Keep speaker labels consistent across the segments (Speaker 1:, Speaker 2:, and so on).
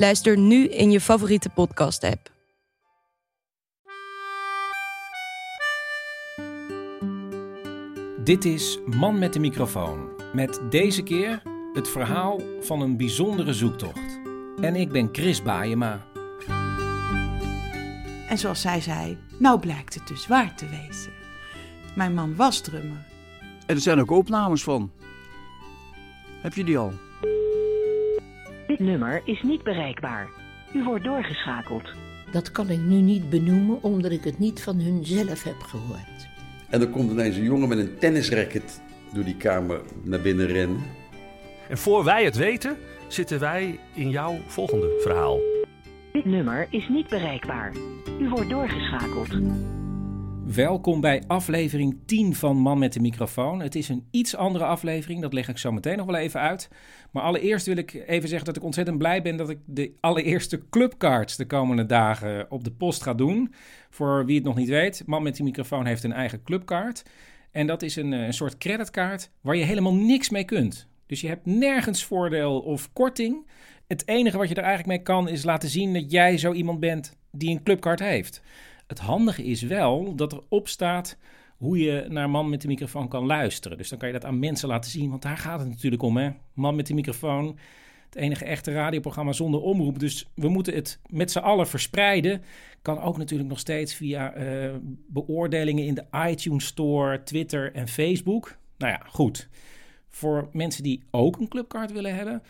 Speaker 1: Luister nu in je favoriete podcast-app.
Speaker 2: Dit is Man met de microfoon. Met deze keer het verhaal van een bijzondere zoektocht. En ik ben Chris Baayema.
Speaker 3: En zoals zij zei, nou blijkt het dus waar te wezen. Mijn man was drummer.
Speaker 4: En er zijn ook opnames van. Heb je die al?
Speaker 5: Dit nummer is niet bereikbaar. U wordt doorgeschakeld.
Speaker 6: Dat kan ik nu niet benoemen omdat ik het niet van hun zelf heb gehoord.
Speaker 7: En er komt ineens een jongen met een tennisracket door die kamer naar binnen rennen.
Speaker 8: En voor wij het weten, zitten wij in jouw volgende verhaal.
Speaker 5: Dit nummer is niet bereikbaar. U wordt doorgeschakeld.
Speaker 2: Welkom bij aflevering 10 van Man met de microfoon. Het is een iets andere aflevering, dat leg ik zo meteen nog wel even uit. Maar allereerst wil ik even zeggen dat ik ontzettend blij ben dat ik de allereerste clubcards de komende dagen op de post ga doen. Voor wie het nog niet weet, Man met de microfoon heeft een eigen clubkaart. En dat is een, eh, een soort creditkaart waar je helemaal niks mee kunt. Dus je hebt nergens voordeel of korting. Het enige wat je er eigenlijk mee kan is laten zien dat jij zo iemand bent die een clubkaart heeft. Het handige is wel dat erop staat hoe je naar Man met de microfoon kan luisteren. Dus dan kan je dat aan mensen laten zien, want daar gaat het natuurlijk om. Hè? Man met de microfoon, het enige echte radioprogramma zonder omroep. Dus we moeten het met z'n allen verspreiden. Kan ook natuurlijk nog steeds via eh, beoordelingen in de iTunes Store, Twitter en Facebook. Nou ja, goed. Voor mensen die ook een clubkaart willen hebben,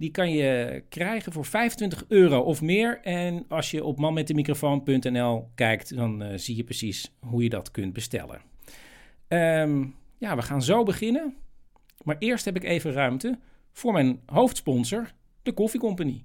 Speaker 2: die kan je krijgen voor 25 euro of meer. En als je op manmetdemicrofoon.nl kijkt, dan eh, zie je precies hoe je dat kunt bestellen. Ehm, ja, we gaan zo beginnen. Maar eerst heb ik even ruimte voor mijn hoofdsponsor, de Koffie Company.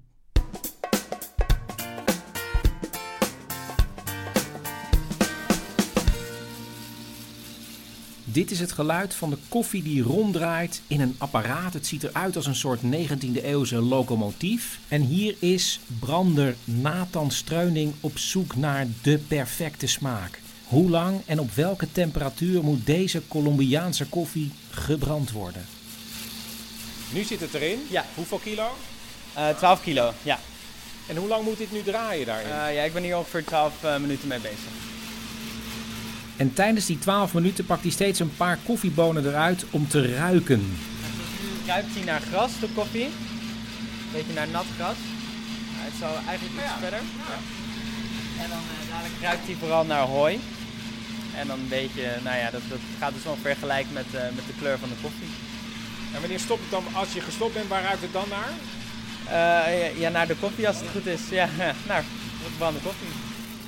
Speaker 2: Dit is het geluid van de koffie die ronddraait in een apparaat. Het ziet eruit als een soort 19e eeuwse locomotief. En hier is brander Nathan Streuning op zoek naar de perfecte smaak. Hoe lang en op welke temperatuur moet deze Colombiaanse koffie gebrand worden? Nu zit het erin.
Speaker 9: Ja.
Speaker 2: Hoeveel kilo?
Speaker 9: Eh 12 kilo, ja.
Speaker 2: En hoe lang moet dit nu draaien daarin?
Speaker 9: Eh, ja, ik ben hier ongeveer 12 eh, minuten mee bezig.
Speaker 2: En tijdens die 12 minuten pakt hij steeds een paar koffiebonen eruit om te ruiken.
Speaker 9: Nu ruikt hij naar gras, de koffie. Een beetje naar nat gras. Het zal eigenlijk iets verder. Ja. En dan eh, dadelijk ruikt hij vooral naar hooi. En dan een beetje, nou ja, dat, dat gaat dus ongeveer gelijk met, eh, met de kleur van de koffie.
Speaker 2: En wanneer stopt het dan, als je gestopt bent, waar ruikt het dan naar?
Speaker 9: Eh, ja, ja, naar de koffie als het goed is. Ja, naar gebrande koffie.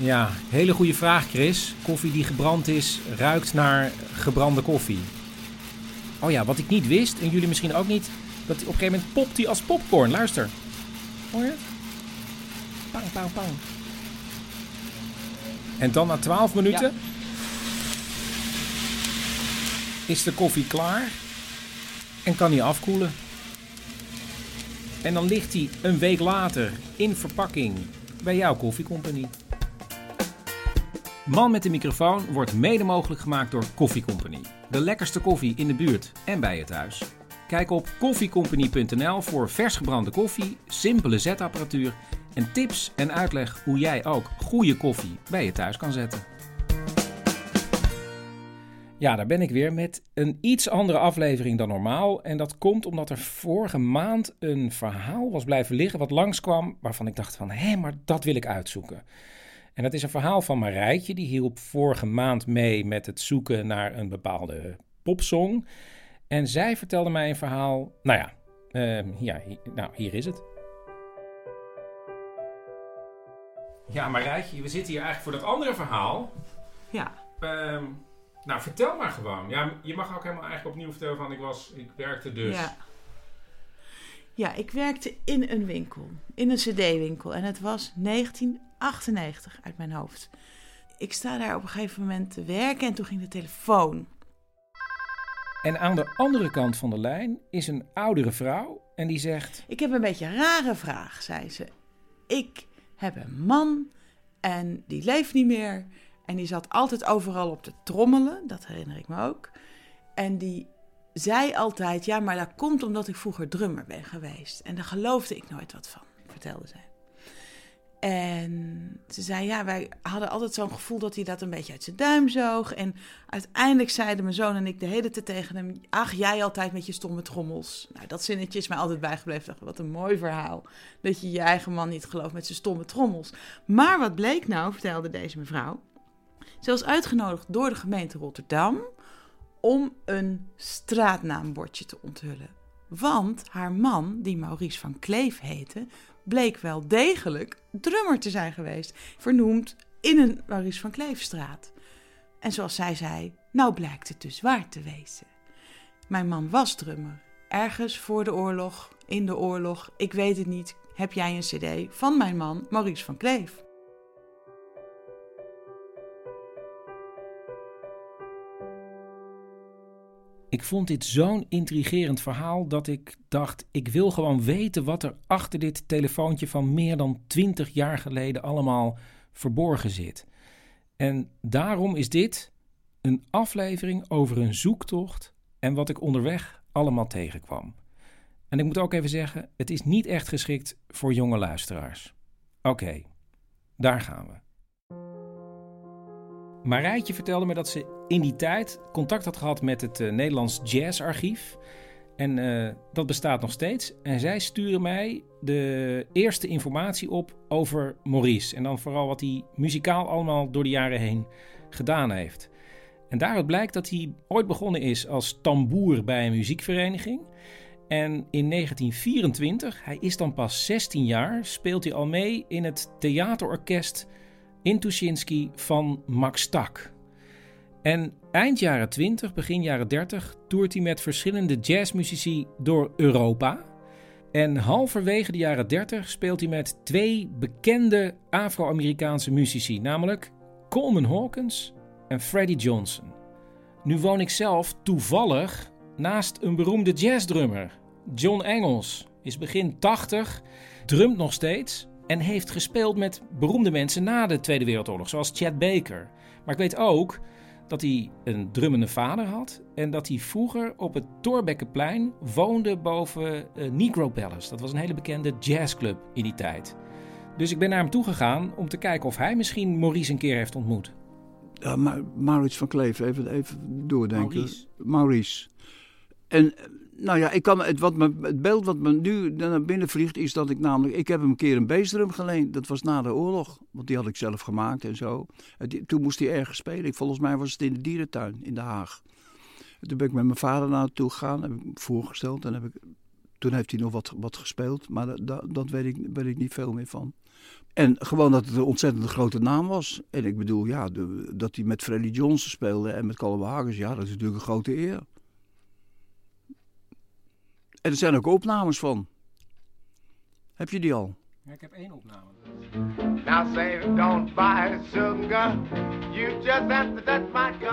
Speaker 2: Ja, hele goede vraag, Chris. Koffie die gebrand is, ruikt naar gebrande koffie. Oh ja, wat ik niet wist, en jullie misschien ook niet, dat op een gegeven moment popt die als popcorn. Luister. Hoor je? Pang, pang, pang. En dan na 12 minuten is de koffie klaar en kan hij afkoelen. En dan ligt hij een week later in verpakking bij jouw koffiecompagnie. Man met de microfoon wordt mede mogelijk gemaakt door Koffie Company. De lekkerste koffie in de buurt en bij je thuis. Kijk op koffiecompany.nl voor vers gebrande koffie, simpele zetapparatuur en tips en uitleg hoe jij ook goede koffie bij je thuis kan zetten. Ja, daar ben ik weer met een iets andere aflevering dan normaal. En dat komt omdat er vorige maand een verhaal was blijven liggen wat langskwam waarvan ik dacht van, hé, maar dat wil ik uitzoeken. En dat is een verhaal van Marijtje, die hielp vorige maand mee met het zoeken naar een bepaalde popsong. En zij vertelde mij een verhaal, nou ja, uh, ja nou, hier is het. Ja, Marijtje, we zitten hier eigenlijk voor dat andere verhaal.
Speaker 3: Ja.
Speaker 2: Uh, nou, vertel maar gewoon. Ja, je mag ook helemaal eigenlijk opnieuw vertellen van ik was, ik werkte dus.
Speaker 3: Ja. Ja, ik werkte in een winkel, in een cd-winkel. En het was 1998 uit mijn hoofd. Ik sta daar op een gegeven moment te werken en toen ging de telefoon.
Speaker 2: En aan de andere kant van de lijn is een oudere vrouw en die zegt...
Speaker 3: Ik heb een beetje een rare vraag, zei ze. Ik heb een man en die leeft niet meer. En die zat altijd overal op te trommelen, dat herinner ik me ook. En die zei altijd, ja, maar dat komt omdat ik vroeger drummer ben geweest. En daar geloofde ik nooit wat van, vertelde zij. En ze zei, ja, wij hadden altijd zo'n gevoel dat hij dat een beetje uit zijn duim zoog. En uiteindelijk zeiden mijn zoon en ik de hele tijd tegen hem... Ach, jij altijd met je stomme trommels. Nou, dat zinnetje is mij altijd bijgebleven. Dacht, wat een mooi verhaal. Dat je je eigen man niet gelooft met zijn stomme trommels. Maar wat bleek nou, vertelde deze mevrouw... Ze was uitgenodigd door de gemeente Rotterdam om een straatnaambordje te onthullen. Want haar man, die Maurice van Kleef heette, bleek wel degelijk drummer te zijn geweest. Vernoemd in een Maurice van Kleefstraat. En zoals zij zei, nou blijkt het dus waar te wezen. Mijn man was drummer. Ergens voor de oorlog, in de oorlog, ik weet het niet, heb jij een cd van mijn man Maurice van Kleef.
Speaker 2: Ik vond dit zo'n intrigerend verhaal dat ik dacht: ik wil gewoon weten wat er achter dit telefoontje van meer dan 20 jaar geleden allemaal verborgen zit. En daarom is dit een aflevering over een zoektocht en wat ik onderweg allemaal tegenkwam. En ik moet ook even zeggen: het is niet echt geschikt voor jonge luisteraars. Oké, daar gaan we. Marijtje vertelde me dat ze in die tijd contact had gehad met het uh, Nederlands Jazzarchief. En uh, dat bestaat nog steeds. En zij sturen mij de eerste informatie op over Maurice. En dan vooral wat hij muzikaal allemaal door de jaren heen gedaan heeft. En daaruit blijkt dat hij ooit begonnen is als tamboer bij een muziekvereniging. En in 1924, hij is dan pas 16 jaar, speelt hij al mee in het theaterorkest in Tuschinski van Max Tak. En eind jaren 20, begin jaren 30 toert hij met verschillende jazzmuzici door Europa. En halverwege de jaren 30 speelt hij met twee bekende Afro-Amerikaanse muzici, namelijk Coleman Hawkins en Freddie Johnson. Nu woon ik zelf toevallig naast een beroemde jazzdrummer. John Engels is begin 80, drumt nog steeds en heeft gespeeld met beroemde mensen na de Tweede Wereldoorlog, zoals Chad Baker. Maar ik weet ook dat hij een drummende vader had en dat hij vroeger op het Torbekkenplein woonde boven uh, Negro Palace. Dat was een hele bekende jazzclub in die tijd. Dus ik ben naar hem toe gegaan om te kijken of hij misschien Maurice een keer heeft ontmoet.
Speaker 4: Ja, maar Maurits van Kleef, even, even doordenken.
Speaker 2: Maurice.
Speaker 4: Maurice. En nou ja, ik kan, het, wat me, het beeld wat me nu naar binnen vliegt is dat ik namelijk... Ik heb hem een keer een bassdrum geleend. Dat was na de oorlog. Want die had ik zelf gemaakt en zo. toen moest hij ergens spelen. Volgens mij was het in de dierentuin in Den Haag. Toen ben ik met mijn vader naartoe gegaan. Heb ik hem voorgesteld. En heb ik, toen heeft hij nog wat, wat gespeeld. Maar dat, weet, ik, weet ik niet veel meer van. En gewoon dat het een ontzettend grote naam was. En ik bedoel, ja, dat hij met Freddie Johnson speelde en met Colin Hagens. Ja, dat is natuurlijk een grote eer. En er zijn ook opnames van. Heb je die al?
Speaker 2: Ja, ik heb één opname.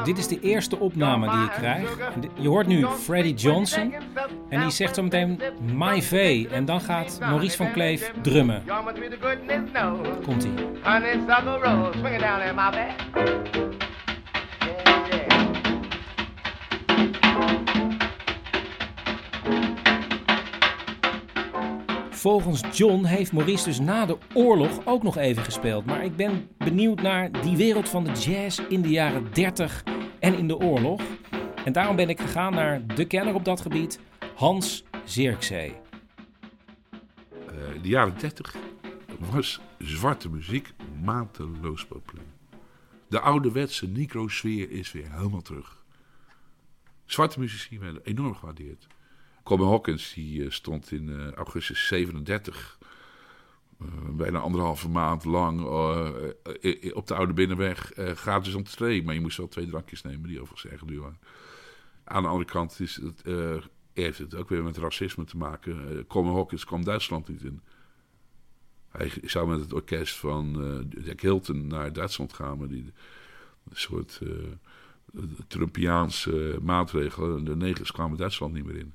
Speaker 2: Dit is de eerste opname die ik krijg. Je hoort nu Freddie Johnson. En die zegt zo meteen My V. En dan gaat Maurice van Kleef drummen. Komt-ie. Volgens John heeft Maurice dus na de oorlog ook nog even gespeeld. Maar ik ben benieuwd naar die wereld van de jazz in de jaren 30 en in de oorlog. En daarom ben ik gegaan naar de kenner op dat gebied, Hans Zirkzee.
Speaker 10: In de jaren 30 was zwarte muziek mateloos populair. De ouderwetse necro-sfeer is weer helemaal terug. Zwarte muzici werden enorm gewaardeerd. Coleman Hawkins die, uh, stond in uh, augustus 37 uh, bijna anderhalve maand lang op de Oude Binnenweg gratis entree. Maar je moest wel twee drankjes nemen, die overigens erg duur waren. Aan de andere kant is het, heeft het ook weer met racisme te maken. Coleman Hawkins kwam Duitsland niet in. Hij zou met het orkest van Jack Hilton naar Duitsland gaan, maar die een soort Trumpiaanse maatregelen. De negers kwamen Duitsland niet meer in.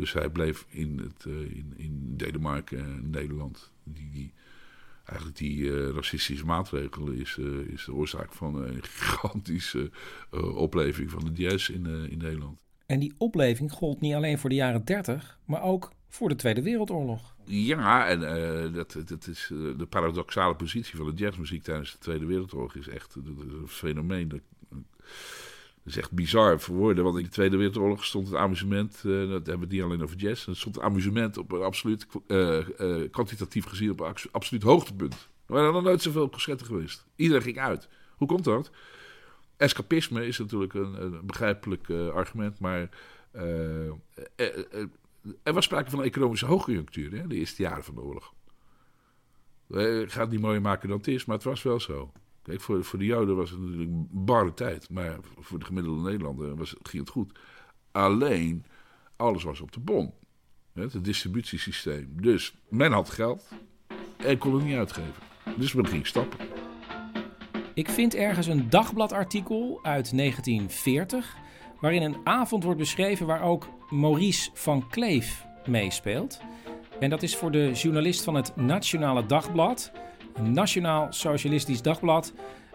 Speaker 10: Dus hij bleef in, het, in, in Denemarken en Nederland. Die, die, eigenlijk die uh, racistische maatregelen is, uh, is de oorzaak van een gigantische opleving van de jazz in, in Nederland.
Speaker 2: En die opleving gold niet alleen voor de jaren 30, maar ook voor de Tweede Wereldoorlog.
Speaker 10: Ja, en dat, dat is de paradoxale positie van de jazzmuziek tijdens de Tweede Wereldoorlog is echt een fenomeen. Dat is echt bizar voor woorden, want in de Tweede Wereldoorlog stond het amusement, uh, dat hebben we niet alleen over jazz, het stond het amusement op een absoluut, uh, kwantitatief gezien op een absoluut hoogtepunt. Er waren nog nooit zoveel concerten geweest. Iedereen ging uit. Hoe komt dat? Escapisme is natuurlijk een, begrijpelijk argument, maar er was sprake van een economische hoogconjunctuur in de eerste jaren van de oorlog. Ik ga het niet mooier maken dan het is, maar het was wel zo. Kijk, voor, voor de Joden was het natuurlijk een barre tijd. Maar voor de gemiddelde Nederlander was, ging het goed. Alleen, alles was op de bon. Het distributiesysteem. Dus men had geld en kon het niet uitgeven. Dus men ging stappen.
Speaker 2: Ik vind ergens een dagbladartikel uit 1940... waarin een avond wordt beschreven waar ook Maurice van Kleef meespeelt. En dat is voor de journalist van het Nationale Dagblad een Nationaal Socialistisch Dagblad,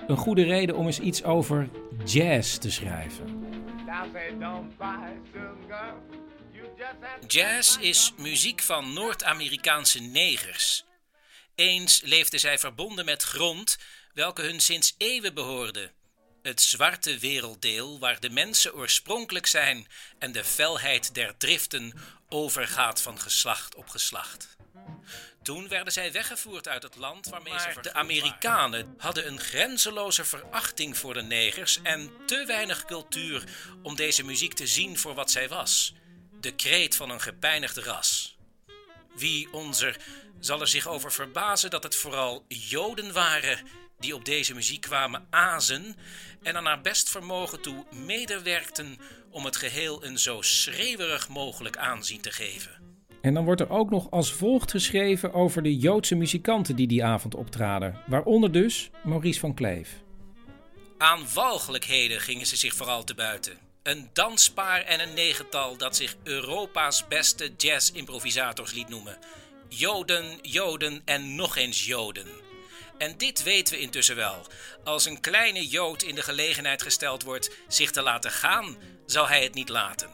Speaker 2: een goede reden om eens iets over jazz te schrijven.
Speaker 11: Jazz is muziek van Noord-Amerikaanse negers. Eens leefden zij verbonden met grond welke hun sinds eeuwen behoorde. Het zwarte werelddeel waar de mensen oorspronkelijk zijn en de felheid der driften overgaat van geslacht op geslacht. Toen werden zij weggevoerd uit het land waarmee maar ze de Amerikanen hadden een grenzeloze verachting voor de negers en te weinig cultuur om deze muziek te zien voor wat zij was: de kreet van een gepijnigd ras. Wie onzer zal er zich over verbazen dat het vooral Joden waren die op deze muziek kwamen azen en aan naar best vermogen toe medewerkten om het geheel een zo schreeuwerig mogelijk aanzien te geven.
Speaker 2: En dan wordt er ook nog als volgt geschreven over de Joodse muzikanten die die avond optraden, waaronder dus Maurice van Kleef.
Speaker 11: Aan walgelijkheden gingen ze zich vooral te buiten. Een danspaar en een negental dat zich Europa's beste jazz-improvisators liet noemen. Joden, Joden en nog eens Joden. En dit weten we intussen wel. Als een kleine Jood in de gelegenheid gesteld wordt zich te laten gaan, zal hij het niet laten.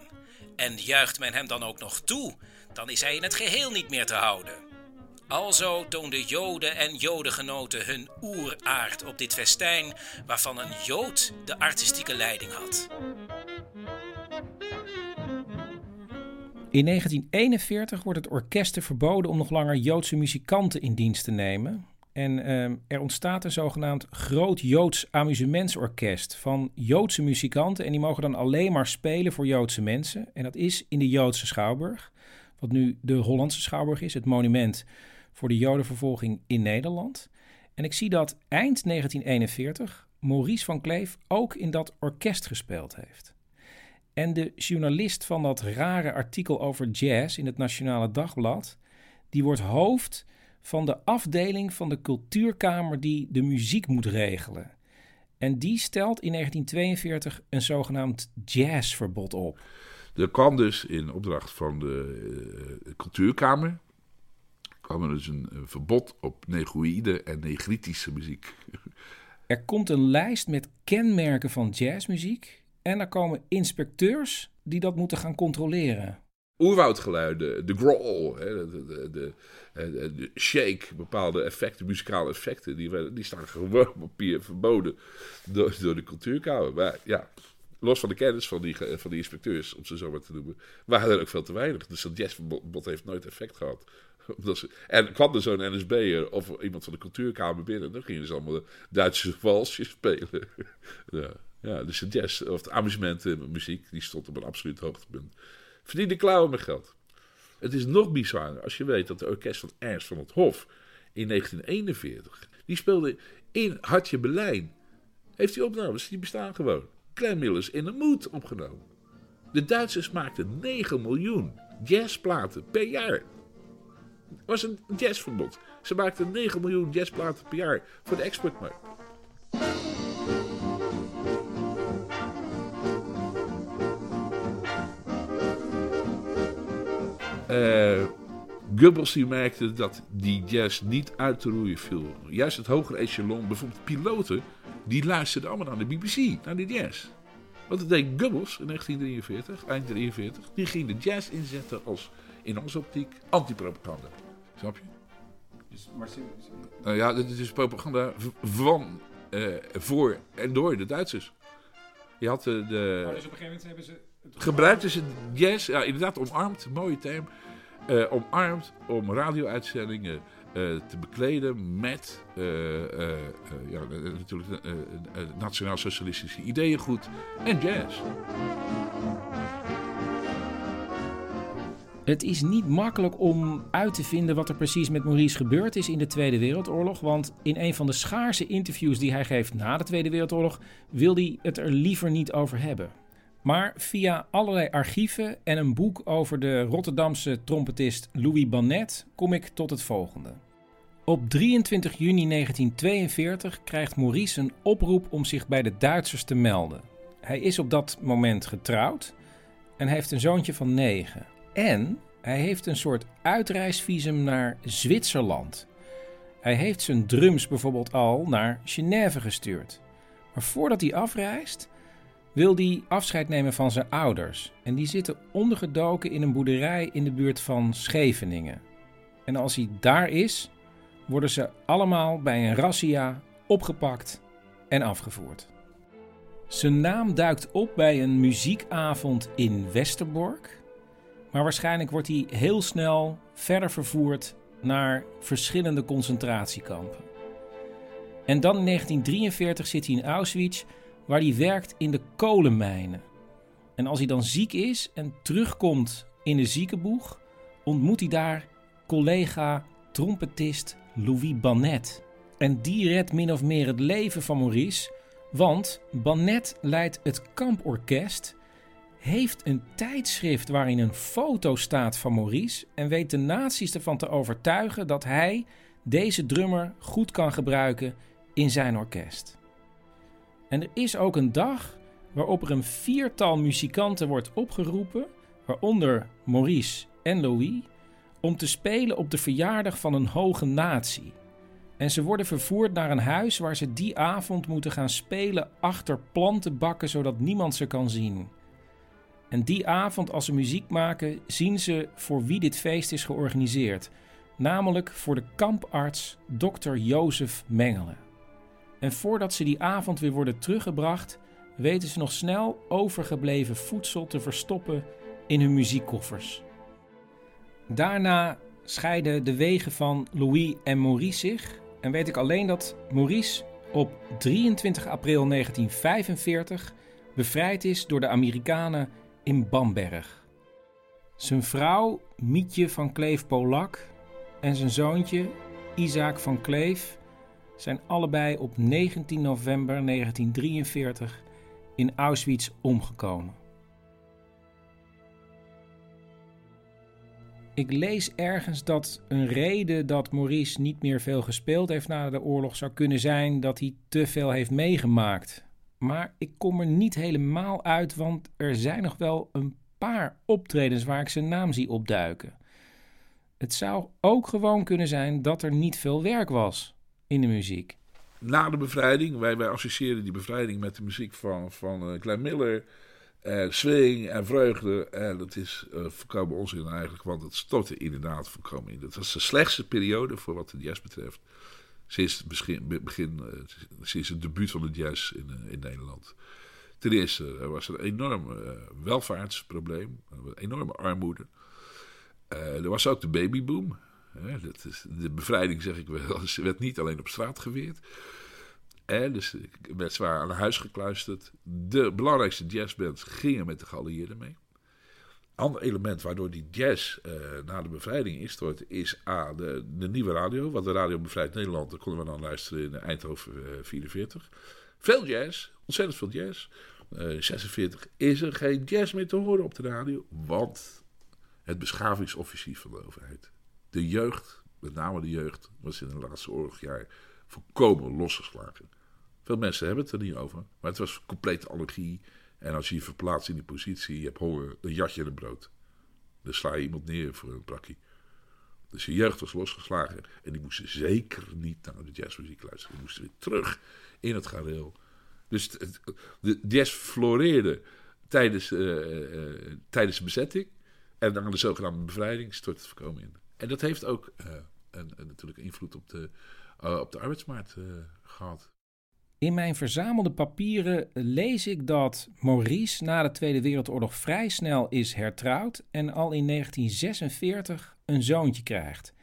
Speaker 11: En juicht men hem dan ook nog toe, dan is hij in het geheel niet meer te houden. Alzo toonden Joden en Jodengenoten hun oeraard op dit festijn, waarvan een Jood de artistieke leiding had.
Speaker 2: In 1941 wordt het orkesten verboden om nog langer Joodse muzikanten in dienst te nemen. En uh, er ontstaat een zogenaamd Groot Joods Amusementsorkest van Joodse muzikanten. En die mogen dan alleen maar spelen voor Joodse mensen. En dat is in de Joodse Schouwburg wat nu de Hollandse Schouwburg is, het monument voor de Jodenvervolging in Nederland. En ik zie dat eind 1941 Maurice van Kleef ook in dat orkest gespeeld heeft. En de journalist van dat rare artikel over jazz in het Nationale Dagblad, die wordt hoofd van de afdeling van de cultuurkamer die de muziek moet regelen. En die stelt in 1942 een zogenaamd jazzverbod op.
Speaker 10: Er kwam dus in opdracht van de uh, cultuurkamer kwam er dus een, verbod op negroïde en negritische muziek.
Speaker 2: Er komt een lijst met kenmerken van jazzmuziek en er komen inspecteurs die dat moeten gaan controleren.
Speaker 10: Oerwoudgeluiden, de growl, de, de, de, de, shake, bepaalde effecten, muzikale effecten, die, die staan gewoon op papier verboden door, door de cultuurkamer. Maar ja, los van de kennis van die, van die inspecteurs, om ze zo maar te noemen, waren er ook veel te weinig. Dus dat jazzverbod heeft nooit effect gehad. Ze, en kwam er zo'n NSB'er of iemand van de cultuurkamer binnen, dan gingen ze allemaal Duitse walsjes spelen. ja, ja, dus de jazz, of de amusementenmuziek, die stond op een absoluut hoogtepunt. Verdiende klauwen met geld. Het is nog bizarder als je weet dat de orkest van Ernst van het Hof in 1941, die speelde in Hartje Berlijn. Heeft die opnames, die bestaan gewoon. Millers in de Moed opgenomen. De Duitsers maakten 9 miljoen jazzplaten per jaar. Het was een jazzverbod. Ze maakten 9 miljoen jazzplaten per jaar voor de exportmarkt. Uh, Goebbels die merkte dat die jazz niet uit te roeien viel. Juist het hogere echelon, bijvoorbeeld piloten, die luisterden allemaal naar de BBC, naar de jazz. Wat dat deed Goebbels in 1943, eind 43, die ging de jazz inzetten als, in onze optiek, antipropaganda. Snap je? Dus, maar, uh, ja, dit is propaganda van, uh, voor en door de Duitsers. Je had de... de
Speaker 2: oh, dus op een gegeven moment hebben ze...
Speaker 10: Gebruikten ze jazz, ja, inderdaad omarmd, mooie term. Uh, omarmd om radio-uitzendingen uh, te bekleden met uh, ja, natuurlijk nationaal-socialistische ideeën goed en jazz.
Speaker 2: Het is niet makkelijk om uit te vinden wat er precies met Maurice gebeurd is in de Tweede Wereldoorlog. Want in een van de schaarse interviews die hij geeft na de Tweede Wereldoorlog wil hij het er liever niet over hebben. Maar via allerlei archieven en een boek over de Rotterdamse trompetist Louis Bannet kom ik tot het volgende. Op 23 juni 1942 krijgt Maurice een oproep om zich bij de Duitsers te melden. Hij is op dat moment getrouwd en heeft een zoontje van 9. En hij heeft een soort uitreisvisum naar Zwitserland. Hij heeft zijn drums bijvoorbeeld al naar Genève gestuurd. Maar voordat hij afreist, wil hij afscheid nemen van zijn ouders. En die zitten ondergedoken in een boerderij in de buurt van Scheveningen. En als hij daar is, worden ze allemaal bij een razzia opgepakt en afgevoerd. Zijn naam duikt op bij een muziekavond in Westerbork. Maar waarschijnlijk wordt hij heel snel verder vervoerd naar verschillende concentratiekampen. En dan in 1943 zit hij in Auschwitz waar hij werkt in de kolenmijnen. En als hij dan ziek is en terugkomt in de ziekenboeg, ontmoet hij daar collega trompetist Louis Bannet. En die redt min of meer het leven van Maurice, want Bannet leidt het kamporkest, heeft een tijdschrift waarin een foto staat van Maurice en weet de nazi's ervan te overtuigen dat hij deze drummer goed kan gebruiken in zijn orkest. En er is ook een dag waarop er een viertal muzikanten wordt opgeroepen, waaronder Maurice en Louis, om te spelen op de verjaardag van een hoge natie. En ze worden vervoerd naar een huis waar ze die avond moeten gaan spelen achter plantenbakken zodat niemand ze kan zien. En die avond, als ze muziek maken, zien ze voor wie dit feest is georganiseerd, namelijk voor de kamparts Dr. Jozef Mengelen. En voordat ze die avond weer worden teruggebracht, weten ze nog snel overgebleven voedsel te verstoppen in hun muziekkoffers. Daarna scheiden de wegen van Louis en Maurice zich en weet ik alleen dat Maurice op 23 april 1945 bevrijd is door de Amerikanen in Bamberg. Zijn vrouw Mietje van Kleef-Polak en zijn zoontje Isaac van Kleef zijn allebei op 19 november 1943 in Auschwitz omgekomen. Ik lees ergens dat een reden dat Maurice niet meer veel gespeeld heeft na de oorlog zou kunnen zijn dat hij te veel heeft meegemaakt. Maar ik kom er niet helemaal uit, want er zijn nog wel een paar optredens waar ik zijn naam zie opduiken. Het zou ook gewoon kunnen zijn dat er niet veel werk was in de muziek.
Speaker 10: Na de bevrijding, wij, wij associëren die bevrijding met de muziek van, van uh, Glenn Miller, uh, swing en vreugde. En dat is uh, volkomen onzin eigenlijk, want het stortte inderdaad volkomen in. Dat was de slechtste periode voor wat de jazz betreft. Sinds het begin, begin sinds het debuut van de jazz in, in Nederland. Ten eerste er was er een enorm welvaartsprobleem, een enorme armoede. Er was ook de babyboom. De bevrijding, zeg ik wel, werd niet alleen op straat geweerd. Dus werd zwaar aan huis gekluisterd. De belangrijkste jazzbands gingen met de geallieerden mee. Ander element waardoor die jazz uh, na de bevrijding instortte, is A, de, de nieuwe radio. Want de radio Bevrijd Nederland, daar konden we dan luisteren in Eindhoven uh, 44. Veel jazz, ontzettend veel jazz. Uh, 46 is er geen jazz meer te horen op de radio, want het beschavingsoffensief van de overheid. De jeugd, met name de jeugd, was in het laatste oorlogjaar volkomen losgeslagen. Veel mensen hebben het er niet over, maar het was complete allergie. En als je je verplaatst in die positie, je hebt honger, dan jat je een brood. Dan sla je iemand neer voor een prakkie. Dus de jeugd was losgeslagen en die moesten zeker niet naar de jazzmuziek luisteren. Die moesten weer terug in het gareel. Dus de jazz floreerde tijdens, uh, uh, tijdens de bezetting. En dan de zogenaamde bevrijding stort het voorkomen in. En dat heeft ook uh, een, een, natuurlijk invloed op de, op de arbeidsmarkt gehad.
Speaker 2: In mijn verzamelde papieren lees ik dat Maurice na de Tweede Wereldoorlog vrij snel is hertrouwd en al in 1946 een zoontje krijgt.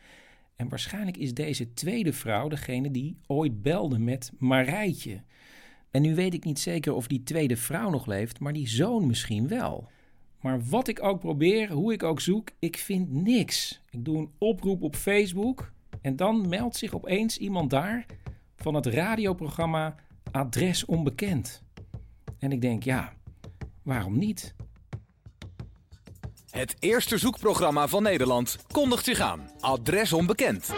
Speaker 2: En waarschijnlijk is deze tweede vrouw degene die ooit belde met Marijtje. En nu weet ik niet zeker of die tweede vrouw nog leeft, maar die zoon misschien wel. Maar wat ik ook probeer, hoe ik ook zoek, ik vind niks. Ik doe een oproep op Facebook en dan meldt zich opeens iemand daar van het radioprogramma Adres Onbekend. En ik denk, ja, waarom niet?
Speaker 12: Het eerste zoekprogramma van Nederland kondigt zich aan. Adres Onbekend.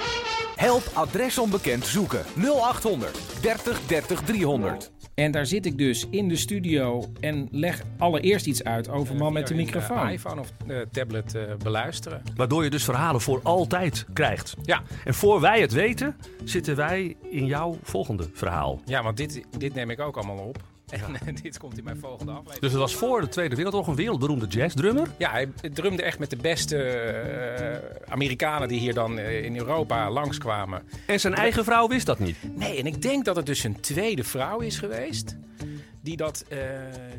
Speaker 12: Help Adres Onbekend zoeken. 0800 30 30 300.
Speaker 2: En daar zit ik dus in de studio en leg allereerst iets uit over man met de microfoon.
Speaker 8: Uh, iPhone of uh, tablet uh, beluisteren.
Speaker 13: Waardoor je dus verhalen voor altijd krijgt.
Speaker 8: Ja.
Speaker 13: En voor wij het weten, zitten wij in jouw volgende verhaal.
Speaker 8: Ja, want dit, dit neem ik ook allemaal op. En dit komt in mijn volgende aflevering.
Speaker 13: Dus het was voor de Tweede Wereldoorlog een wereldberoemde jazzdrummer?
Speaker 8: Ja, hij drumde echt met de beste uh, Amerikanen die hier dan uh, in Europa langskwamen.
Speaker 13: En zijn eigen vrouw wist dat niet?
Speaker 8: Nee, en ik denk dat het dus een tweede vrouw is geweest. Die dat. Uh,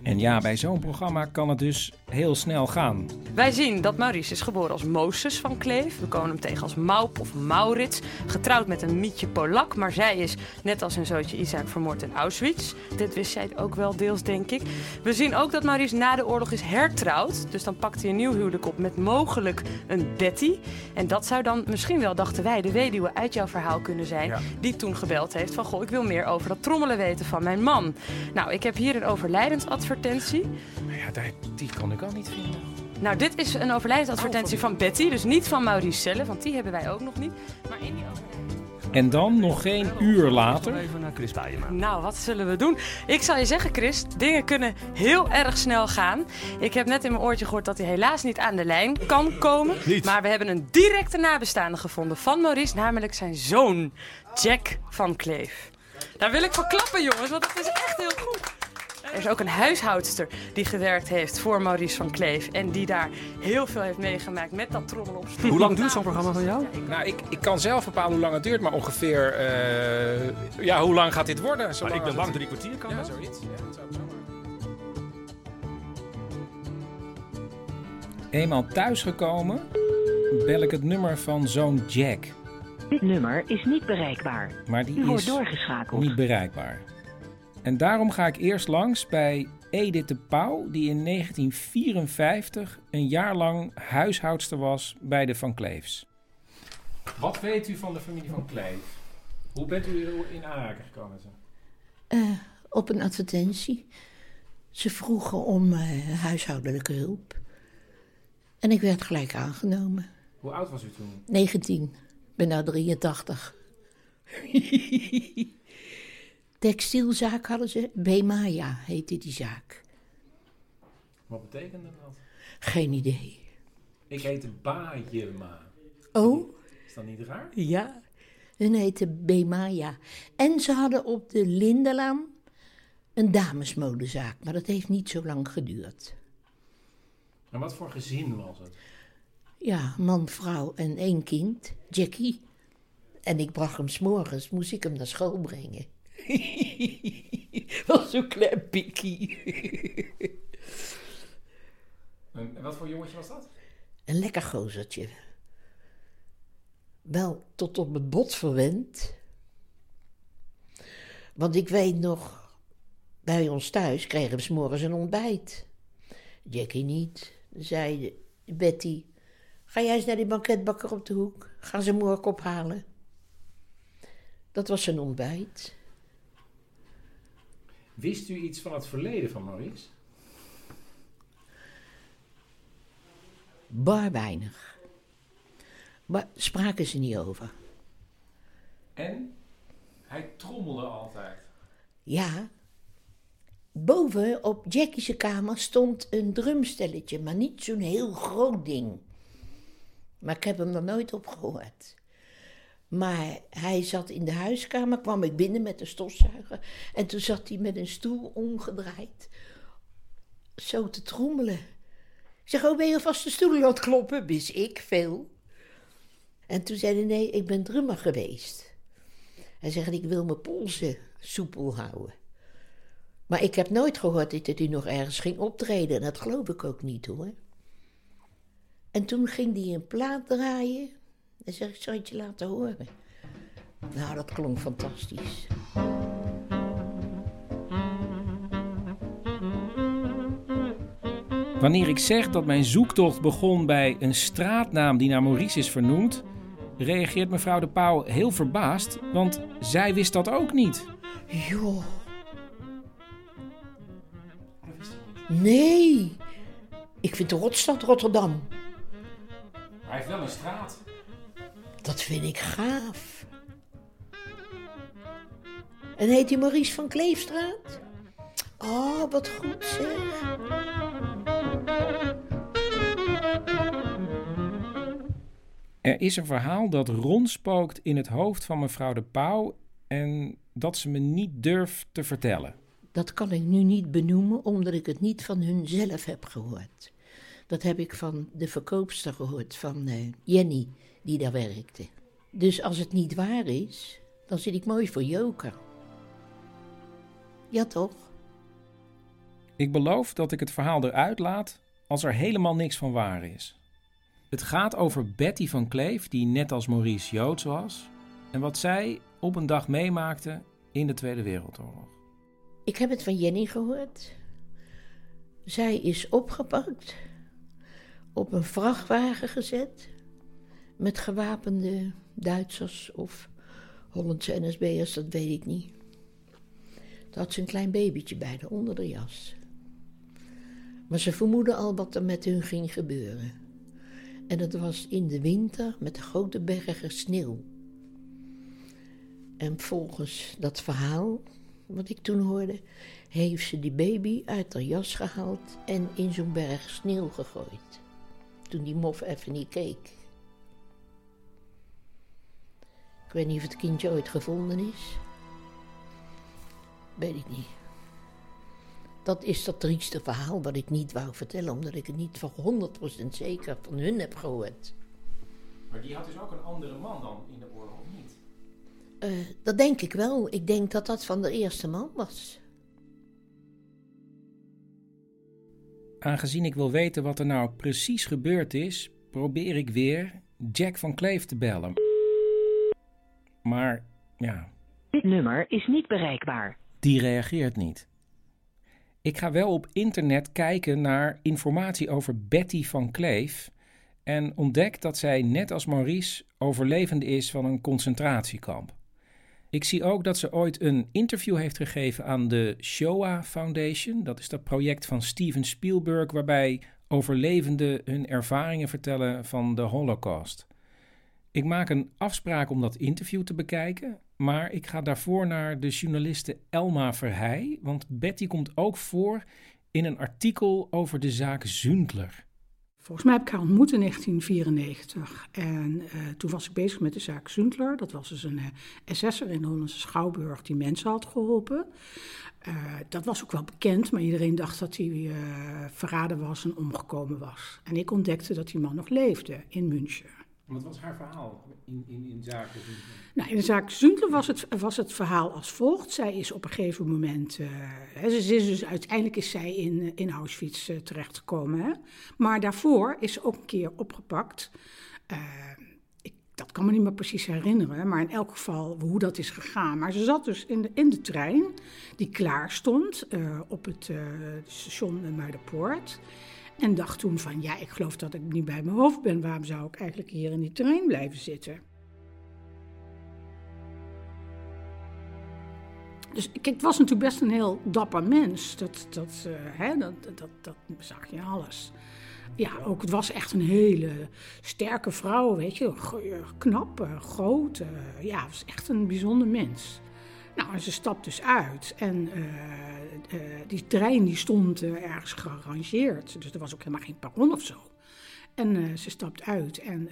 Speaker 2: en ja, bij zo'n programma kan het dus heel snel gaan.
Speaker 14: Wij zien dat Maurice is geboren als Moses van Kleef. We komen hem tegen als Maup of Maurits. Getrouwd met een Mietje Polak. Maar zij is, net als hun zootje Isaac, vermoord in Auschwitz. Dit wist zij ook wel deels, denk ik. We zien ook dat Maurice na de oorlog is hertrouwd. Dus dan pakt hij een nieuw huwelijk op met mogelijk een Betty. En dat zou dan misschien wel, dachten wij, de weduwe uit jouw verhaal kunnen zijn. Ja. Die toen gebeld heeft van, goh, ik wil meer over dat trommelen weten van mijn man. Nou, ik heb hier een overlijdensadvertentie.
Speaker 8: Ja, die kon ik al niet vinden.
Speaker 14: Nou, dit is een overlijdensadvertentie oh, van Betty. Dus niet van Maurice zelf, want die hebben wij ook nog niet. Maar in die
Speaker 2: en dan nog geen uur later.
Speaker 13: Even naar Chris Bijema.
Speaker 14: Nou, wat zullen we doen? Ik zal je zeggen, Chris, dingen kunnen heel erg snel gaan. Ik heb net in mijn oortje gehoord dat hij helaas niet aan de lijn kan komen.
Speaker 13: Niet.
Speaker 14: Maar we hebben een directe nabestaande gevonden van Maurice, namelijk zijn zoon, Jack van Kleef. Daar wil ik voor klappen, jongens, want het is echt heel goed. Er is ook een huishoudster die gewerkt heeft voor Maurice van Kleef. En die daar heel veel heeft meegemaakt met dat trommel op
Speaker 13: Hoe lang duurt zo'n programma van jou?
Speaker 8: Nou, ik, ik kan zelf bepalen hoe lang het duurt, maar ongeveer... Uh, ja, hoe lang gaat dit worden?
Speaker 13: Zo maar ik ben bang drie kwartier kan
Speaker 8: ja,
Speaker 13: dat?
Speaker 8: zoiets. Ja, dat zou
Speaker 2: Eenmaal thuisgekomen bel ik het nummer van zoon Jack.
Speaker 5: Dit nummer is niet bereikbaar.
Speaker 2: Maar die
Speaker 5: U wordt
Speaker 2: is
Speaker 5: doorgeschakeld.
Speaker 2: niet bereikbaar. En daarom ga ik eerst langs bij Edith de Pauw, die in 1954 een jaar lang huishoudster was bij de Van Kleefs.
Speaker 8: Wat weet u van de familie van Kleef? Hoe bent u in aanraking gekomen?
Speaker 6: Uh, op een advertentie. Ze vroegen om uh, huishoudelijke hulp. En ik werd gelijk aangenomen.
Speaker 8: Hoe oud was u toen?
Speaker 6: 19. Ik ben nou 83. Textielzaak hadden ze. Bemaya heette die zaak.
Speaker 8: Wat betekende dat?
Speaker 6: Geen idee.
Speaker 8: Ik heette Bajema.
Speaker 6: Oh?
Speaker 8: Is dat niet raar?
Speaker 6: Ja. Hun heette Bemaya. En ze hadden op de Lindelaan een damesmodezaak. Maar dat heeft niet zo lang geduurd.
Speaker 8: En wat voor gezin was het?
Speaker 6: Ja, man, vrouw en één kind. Jackie. En ik bracht hem s'morgens, moest ik hem naar school brengen. Wel zo'n klein pikkie.
Speaker 2: En wat voor jongetje was dat?
Speaker 6: Een lekker gozertje. Wel tot op het bot verwend. Want ik weet nog, bij ons thuis kregen we 's morgens een ontbijt. Jackie niet. Dan zei Betty, ga jij eens naar die banketbakker op de hoek. Ga ze morgen ophalen. Dat was zijn ontbijt.
Speaker 2: Wist u iets van het verleden van Maurice?
Speaker 6: Bar weinig. Maar spraken ze niet over.
Speaker 2: En hij trommelde altijd.
Speaker 6: Ja. Boven op Jackie's kamer stond een drumstelletje, maar niet zo'n heel groot ding. Maar ik heb hem er nooit op gehoord. Maar hij zat in de huiskamer, kwam ik binnen met een stofzuiger. En toen zat hij met een stoel omgedraaid. Zo te trommelen. Ik zeg, oh, ben je alvast de stoel aan het kloppen? Wist ik veel. En toen zei hij, nee, ik ben drummer geweest. Hij zegt, ik wil mijn polsen soepel houden. Maar ik heb nooit gehoord dat hij nog ergens ging optreden. En dat geloof ik ook niet hoor. En toen ging hij een plaat draaien. En zeg ik, zal het je laten horen? Nou, dat klonk fantastisch.
Speaker 2: Wanneer ik zeg dat mijn zoektocht begon bij een straatnaam die naar Maurice is vernoemd, reageert mevrouw de Pauw heel verbaasd, want zij wist dat ook niet.
Speaker 6: Joh. Nee. Ik vind de rotstad Rotterdam.
Speaker 2: Hij heeft wel een straat.
Speaker 6: Dat vind ik gaaf. En heet hij Maurice van Kleefstraat? Oh, wat goed zeg.
Speaker 2: Er is een verhaal dat rondspookt in het hoofd van mevrouw de Pauw en dat ze me niet durft te vertellen.
Speaker 6: Dat kan ik nu niet benoemen, omdat ik het niet van hun zelf heb gehoord. Dat heb ik van de verkoopster gehoord, van eh, Jenny, die daar werkte. Dus als het niet waar is, dan zit ik mooi voor joker. Ja, toch?
Speaker 2: Ik beloof dat ik het verhaal eruit laat als er helemaal niks van waar is. Het gaat over Betty van Kleef, die net als Maurice Joods was, en wat zij op een dag meemaakte in de Tweede Wereldoorlog.
Speaker 6: Ik heb het van Jenny gehoord. Zij is opgepakt, op een vrachtwagen gezet, met gewapende Duitsers of Hollandse NSB'ers, dat weet ik niet. Daar had ze een klein babytje bij de onder de jas. Maar ze vermoeden al wat er met hun ging gebeuren. En het was in de winter met grote bergen sneeuw. En volgens dat verhaal, wat ik toen hoorde, heeft ze die baby uit haar jas gehaald en in zo'n berg sneeuw gegooid. Toen die mof even niet keek. Ik weet niet of het kindje ooit gevonden is. Weet ik niet. Dat is dat trieste verhaal wat ik niet wou vertellen, omdat ik het niet van 100% zeker van hun heb gehoord.
Speaker 2: Maar die had dus ook een andere man dan in de oorlog, of niet?
Speaker 6: Uh, dat denk ik wel. Ik denk dat dat van de eerste man was.
Speaker 2: Aangezien ik wil weten wat er nou precies gebeurd is, probeer ik weer Jack van Kleef te bellen. Maar ja.
Speaker 5: Dit nummer is niet bereikbaar.
Speaker 2: Die reageert niet. Ik ga wel op internet kijken naar informatie over Betty van Kleef en ontdek dat zij net als Maurice overlevende is van een concentratiekamp. Ik zie ook dat ze ooit een interview heeft gegeven aan de Shoah Foundation. Dat is dat project van Steven Spielberg waarbij overlevenden hun ervaringen vertellen van de Holocaust. Ik maak een afspraak om dat interview te bekijken, maar ik ga daarvoor naar de journaliste Elma Verheij, want Betty komt ook voor in een artikel over de zaak Zundler.
Speaker 15: Volgens mij heb ik haar ontmoet in 1994. En uh, toen was ik bezig met de zaak Zundler. Dat was dus een uh, SS'er in de Hollandse Schouwburg die mensen had geholpen. Uh, dat was ook wel bekend, maar iedereen dacht dat hij verraden was en omgekomen was. En ik ontdekte dat die man nog leefde in München.
Speaker 2: Wat was haar verhaal in, in, in zaken?
Speaker 15: Nou, in de zaak Zundler was het, was het verhaal als volgt. Zij is op een gegeven moment. Hè, ze is dus, uiteindelijk is zij in, in Auschwitz uh, terechtgekomen. Maar daarvoor is ze ook een keer opgepakt. Ik, dat kan me niet meer precies herinneren, maar in elk geval hoe dat is gegaan. Maar ze zat dus in de, in de trein die klaar stond op het station Muiderpoort. En dacht toen van, ja, ik geloof dat ik niet bij mijn hoofd ben. Waarom zou ik eigenlijk hier in die trein blijven zitten? Dus kijk, het was natuurlijk best een heel dapper mens. Dat, dat, uh, hè, dat, dat, dat zag je alles. Ja, ook het was echt een hele sterke vrouw, weet je. Knap, groot. Uh, ja, was echt een bijzonder mens. Nou, en ze stapt dus uit. En uh, uh, die trein die stond uh, ergens gearrangeerd. Dus er was ook helemaal geen perron of zo. En ze stapt uit en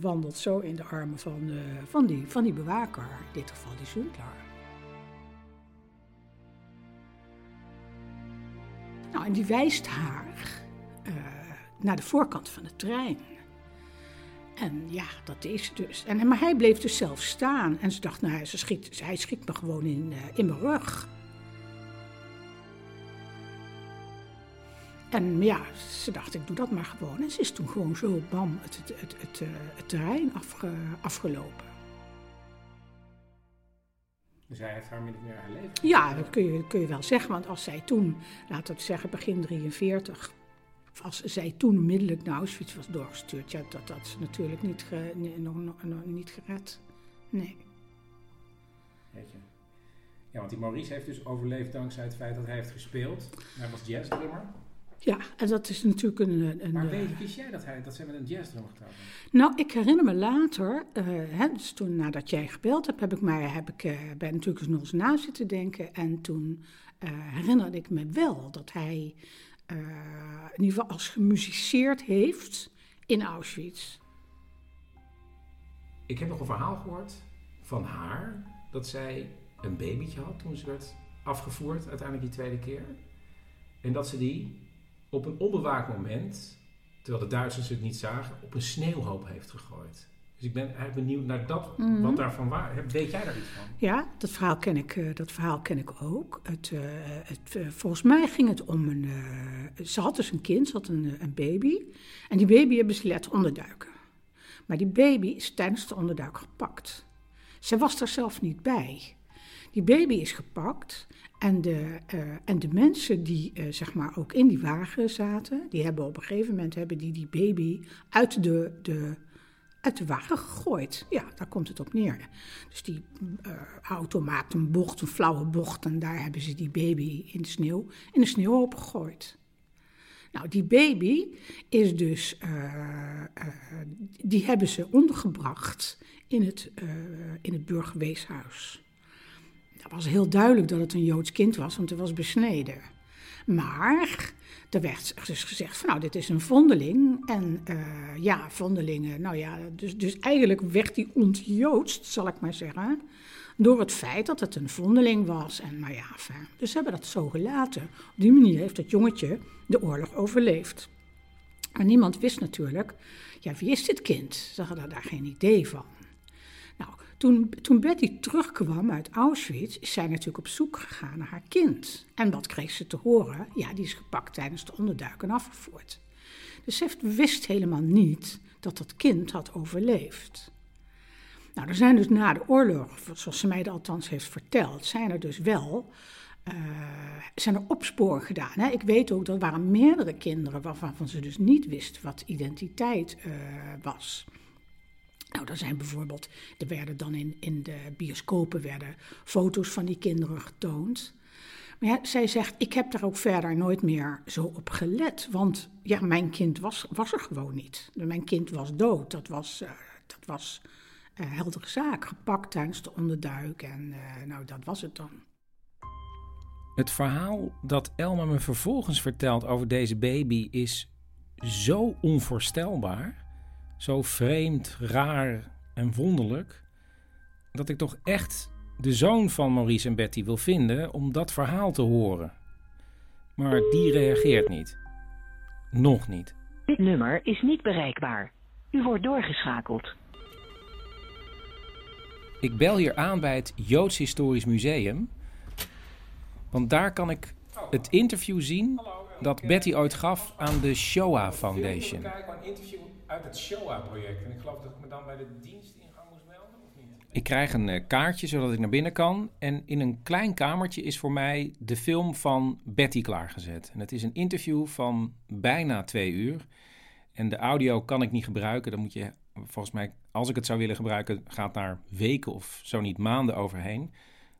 Speaker 15: wandelt zo in de armen van, van, die, van die bewaker. In dit geval die Zundler. Nou, en die wijst haar naar de voorkant van de trein. En ja, dat is dus. En, maar hij bleef dus zelf staan. En ze dacht, nou, ze schiet, hij schiet me gewoon in, uh, in mijn rug. En ja, ze dacht, ik doe dat maar gewoon. En ze is toen gewoon zo, bam, het, het, het, het, het terrein afge, afgelopen.
Speaker 2: Dus hij heeft haar min of meer haar leven?
Speaker 15: Ja, dat kun je, kun je wel zeggen. Want als zij toen, laten we zeggen begin 43, als zij toen onmiddellijk naar Auschwitz was doorgestuurd, ja, dat had ze natuurlijk niet, ge, nog, nog, nog, niet gered. Nee.
Speaker 2: Weet je. Ja, want die Maurice heeft dus overleefd dankzij het feit dat hij heeft gespeeld. Hij was jazzdrummer.
Speaker 15: Ja, en dat is natuurlijk een... een
Speaker 2: maar weet, wist jij dat, hij, dat zij met een jazzdrummer getrouwd?
Speaker 15: Nou, ik herinner me later, uh, hè, dus toen nadat jij gebeld hebt, heb ik mij heb ik, uh, bij natuurlijk nog eens na zitten denken. En toen uh, herinnerde ik me wel dat hij uh, in ieder geval als gemusiceerd heeft in Auschwitz.
Speaker 2: Ik heb nog een verhaal gehoord van haar dat zij een babytje had toen ze werd afgevoerd, uiteindelijk die tweede keer. En dat ze die op een onbewaakt moment, terwijl de Duitsers het niet zagen, op een sneeuwhoop heeft gegooid. Dus ik ben eigenlijk benieuwd naar dat, mm -hmm. wat daarvan waar. Weet jij daar iets van?
Speaker 15: Ja, dat verhaal ken ik, uh, dat verhaal ken ik ook. Het, uh, het, uh, volgens mij ging het om een. ze had dus een kind, ze had een, een baby. En die baby hebben ze laten onderduiken. Maar die baby is tijdens de onderduik gepakt. Zij was er zelf niet bij. Die baby is gepakt. En de, en de mensen die zeg maar ook in die wagen zaten, die hebben op een gegeven moment hebben die, die baby uit de, de uit de wagen gegooid. Ja, daar komt het op neer. Dus die uh, auto maakt een bocht, een flauwe bocht, en daar hebben ze die baby in de sneeuw, in de sneeuw opgegooid. Nou, die baby is dus, uh, uh, die hebben ze ondergebracht in het, in het burgerweeshuis. Dat was heel duidelijk dat het een Joods kind was, want het was besneden. Maar er werd dus gezegd van nou, dit is een vondeling. En uh, ja, vondelingen, nou ja, dus, dus eigenlijk werd die ontjoodst, zal ik maar zeggen. Door het feit dat het een vondeling was. En nou ja, dus ze hebben dat zo gelaten. Op die manier heeft het jongetje de oorlog overleefd. Maar niemand wist natuurlijk, ja, wie is dit kind? Ze hadden daar geen idee van. Toen, toen Betty terugkwam uit Auschwitz, is zij natuurlijk op zoek gegaan naar haar kind. En wat kreeg ze te horen? Ja, die is gepakt tijdens de onderduik en afgevoerd. Dus ze wist helemaal niet dat dat kind had overleefd. Nou, er zijn dus na de oorlog, zoals ze mij althans heeft verteld, zijn er dus wel uh, zijn er opsporen gedaan. Hè? Ik weet ook dat er waren meerdere kinderen waarvan ze dus niet wist wat identiteit uh, was. Nou, er zijn bijvoorbeeld, er werden dan in, in de bioscopen werden foto's van die kinderen getoond. Maar ja, zij zegt, ik heb daar ook verder nooit meer zo op gelet. Want ja, mijn kind was, was er gewoon niet. Mijn kind was dood. Dat was, uh, dat was uh, heldere zaak. Gepakt tijdens de onderduik. En uh, nou, dat was het dan.
Speaker 2: Het verhaal dat Elma me vervolgens vertelt over deze baby is zo onvoorstelbaar zo vreemd, raar en wonderlijk, dat ik toch echt de zoon van Maurice en Betty wil vinden om dat verhaal te horen. Maar die reageert niet. Nog niet.
Speaker 5: Dit nummer is niet bereikbaar. U wordt doorgeschakeld.
Speaker 2: Ik bel hier aan bij het Joods Historisch Museum. Want daar kan ik het interview zien dat Betty ooit gaf aan de Shoah Foundation.
Speaker 8: Uit het Shoah-project. En ik geloof dat ik me dan bij de dienstingang moest melden, of niet?
Speaker 2: Ik krijg een eh, kaartje zodat ik naar binnen kan. En in een klein kamertje is voor mij de film van Betty klaargezet. En het is een interview van bijna twee uur. En de audio kan ik niet gebruiken. Dan moet je, volgens mij, als ik het zou willen gebruiken, gaat daar weken of zo niet maanden overheen.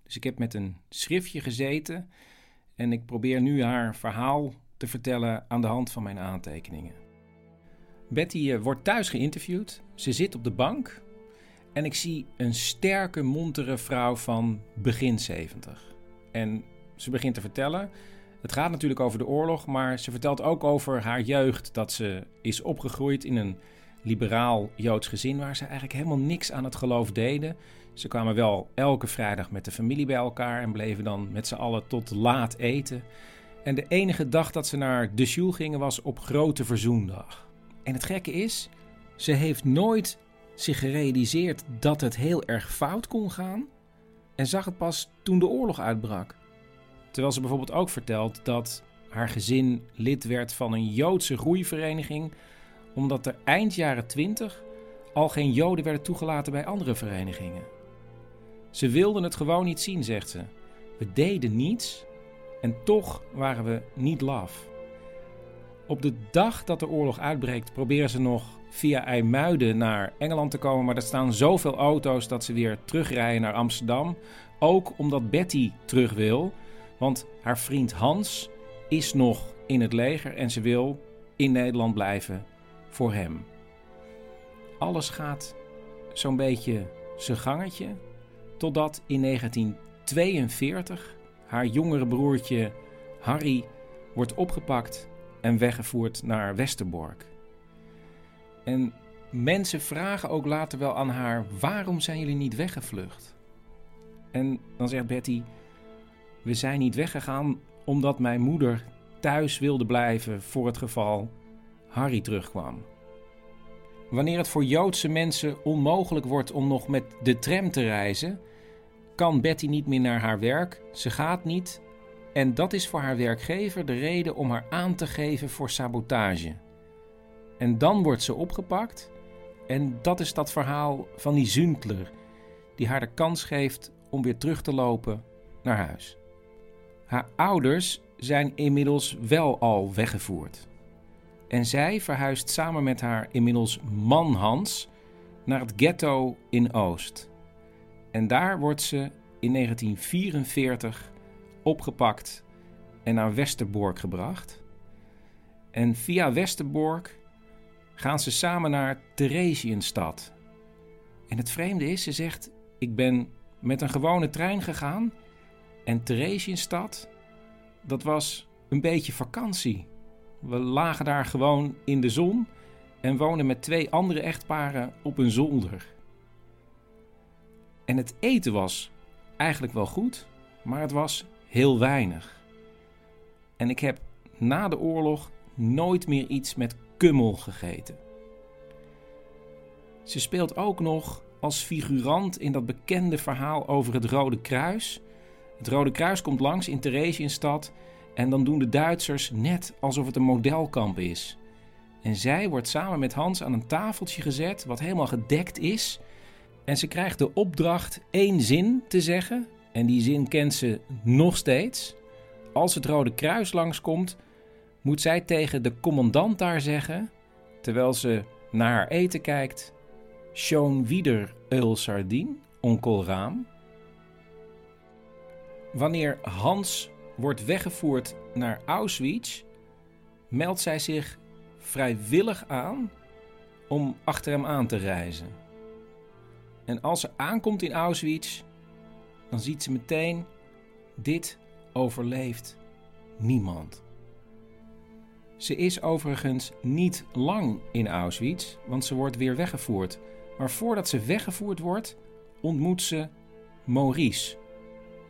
Speaker 2: Dus ik heb met een schriftje gezeten. En ik probeer nu haar verhaal te vertellen aan de hand van mijn aantekeningen. Betty eh, wordt thuis geïnterviewd. Ze zit op de bank. En ik zie een sterke, montere vrouw van begin 70. En ze begint te vertellen. Het gaat natuurlijk over de oorlog, maar ze vertelt ook over haar jeugd. Dat ze is opgegroeid in een liberaal Joods gezin waar ze eigenlijk helemaal niks aan het geloof deden. Ze kwamen wel elke vrijdag met de familie bij elkaar en bleven dan met z'n allen tot laat eten. En de enige dag dat ze naar de shul gingen was op Grote Verzoendag. En het gekke is, ze heeft nooit zich gerealiseerd dat het heel erg fout kon gaan en zag het pas toen de oorlog uitbrak. Terwijl ze bijvoorbeeld ook vertelt dat haar gezin lid werd van een Joodse groeivereniging, omdat er eind jaren 20 al geen Joden werden toegelaten bij andere verenigingen. Ze wilden het gewoon niet zien, zegt ze. We deden niets en toch waren we niet laf. Op de dag dat de oorlog uitbreekt, proberen ze nog via IJmuiden naar Engeland te komen. Maar er staan zoveel auto's dat ze weer terugrijden naar Amsterdam. Ook omdat Betty terug wil. Want haar vriend Hans is nog in het leger en ze wil in Nederland blijven voor hem. Alles gaat zo'n beetje zijn gangetje. Totdat in 1942 haar jongere broertje Harry wordt opgepakt en weggevoerd naar Westerbork. En mensen vragen ook later wel aan haar: waarom zijn jullie niet weggevlucht? En dan zegt Betty: We zijn niet weggegaan omdat mijn moeder thuis wilde blijven voor het geval Harry terugkwam. Wanneer het voor Joodse mensen onmogelijk wordt om nog met de tram te reizen, kan Betty niet meer naar haar werk. Ze gaat niet. En dat is voor haar werkgever de reden om haar aan te geven voor sabotage. En dan wordt ze opgepakt. En dat is dat verhaal van die Zündler, die haar de kans geeft om weer terug te lopen naar huis. Haar ouders zijn inmiddels wel al weggevoerd. En zij verhuist samen met haar inmiddels man Hans naar het ghetto in Oost. En daar wordt ze in 1944 opgepakt en naar Westerbork gebracht. En via Westerbork gaan ze samen naar Theresienstad. En het vreemde is, ze zegt: Ik ben met een gewone trein gegaan. En Theresienstad, dat was een beetje vakantie. We lagen daar gewoon in de zon en woonden met twee andere echtparen op een zolder. En het eten was eigenlijk wel goed, maar het was heel weinig. En ik heb na de oorlog nooit meer iets met kummel gegeten. Ze speelt ook nog als figurant in dat bekende verhaal over het Rode Kruis. Het Rode Kruis komt langs in Theresienstad en dan doen de Duitsers net alsof het een modelkamp is. En zij wordt samen met Hans aan een tafeltje gezet, wat helemaal gedekt is. En ze krijgt de opdracht één zin te zeggen. En die zin kent ze nog steeds. Als het Rode Kruis langskomt, moet zij tegen de commandant daar zeggen, terwijl ze naar haar eten kijkt: Schoon wieder eul sardien, onkel raam. Wanneer Hans wordt weggevoerd naar Auschwitz, meldt zij zich vrijwillig aan om achter hem aan te reizen. En als ze aankomt in Auschwitz, dan ziet ze meteen: dit overleeft niemand. Ze is overigens niet lang in Auschwitz, want ze wordt weer weggevoerd. Maar voordat ze weggevoerd wordt, ontmoet ze Maurice,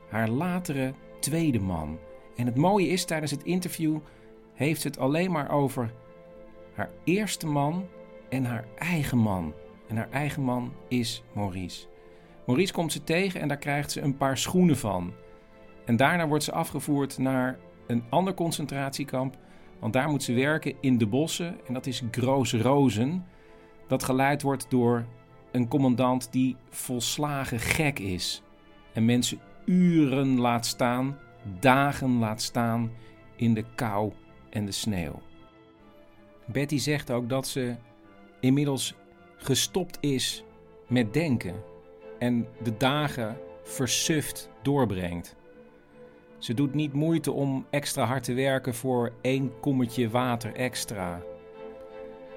Speaker 2: haar latere tweede man. En het mooie is, tijdens het interview heeft ze het alleen maar over haar eerste man en haar eigen man. En haar eigen man is Maurice. Maurice komt ze tegen en daar krijgt ze een paar schoenen van. En daarna wordt ze afgevoerd naar een ander concentratiekamp. Want daar moet ze werken in de bossen. En dat is Groos Rozen. Dat geleid wordt door een commandant die volslagen gek is. En mensen uren laat staan, dagen laat staan in de kou en de sneeuw. Betty zegt ook dat ze inmiddels gestopt is met denken en de dagen versuft doorbrengt. Ze doet niet moeite om extra hard te werken voor één kommetje water extra.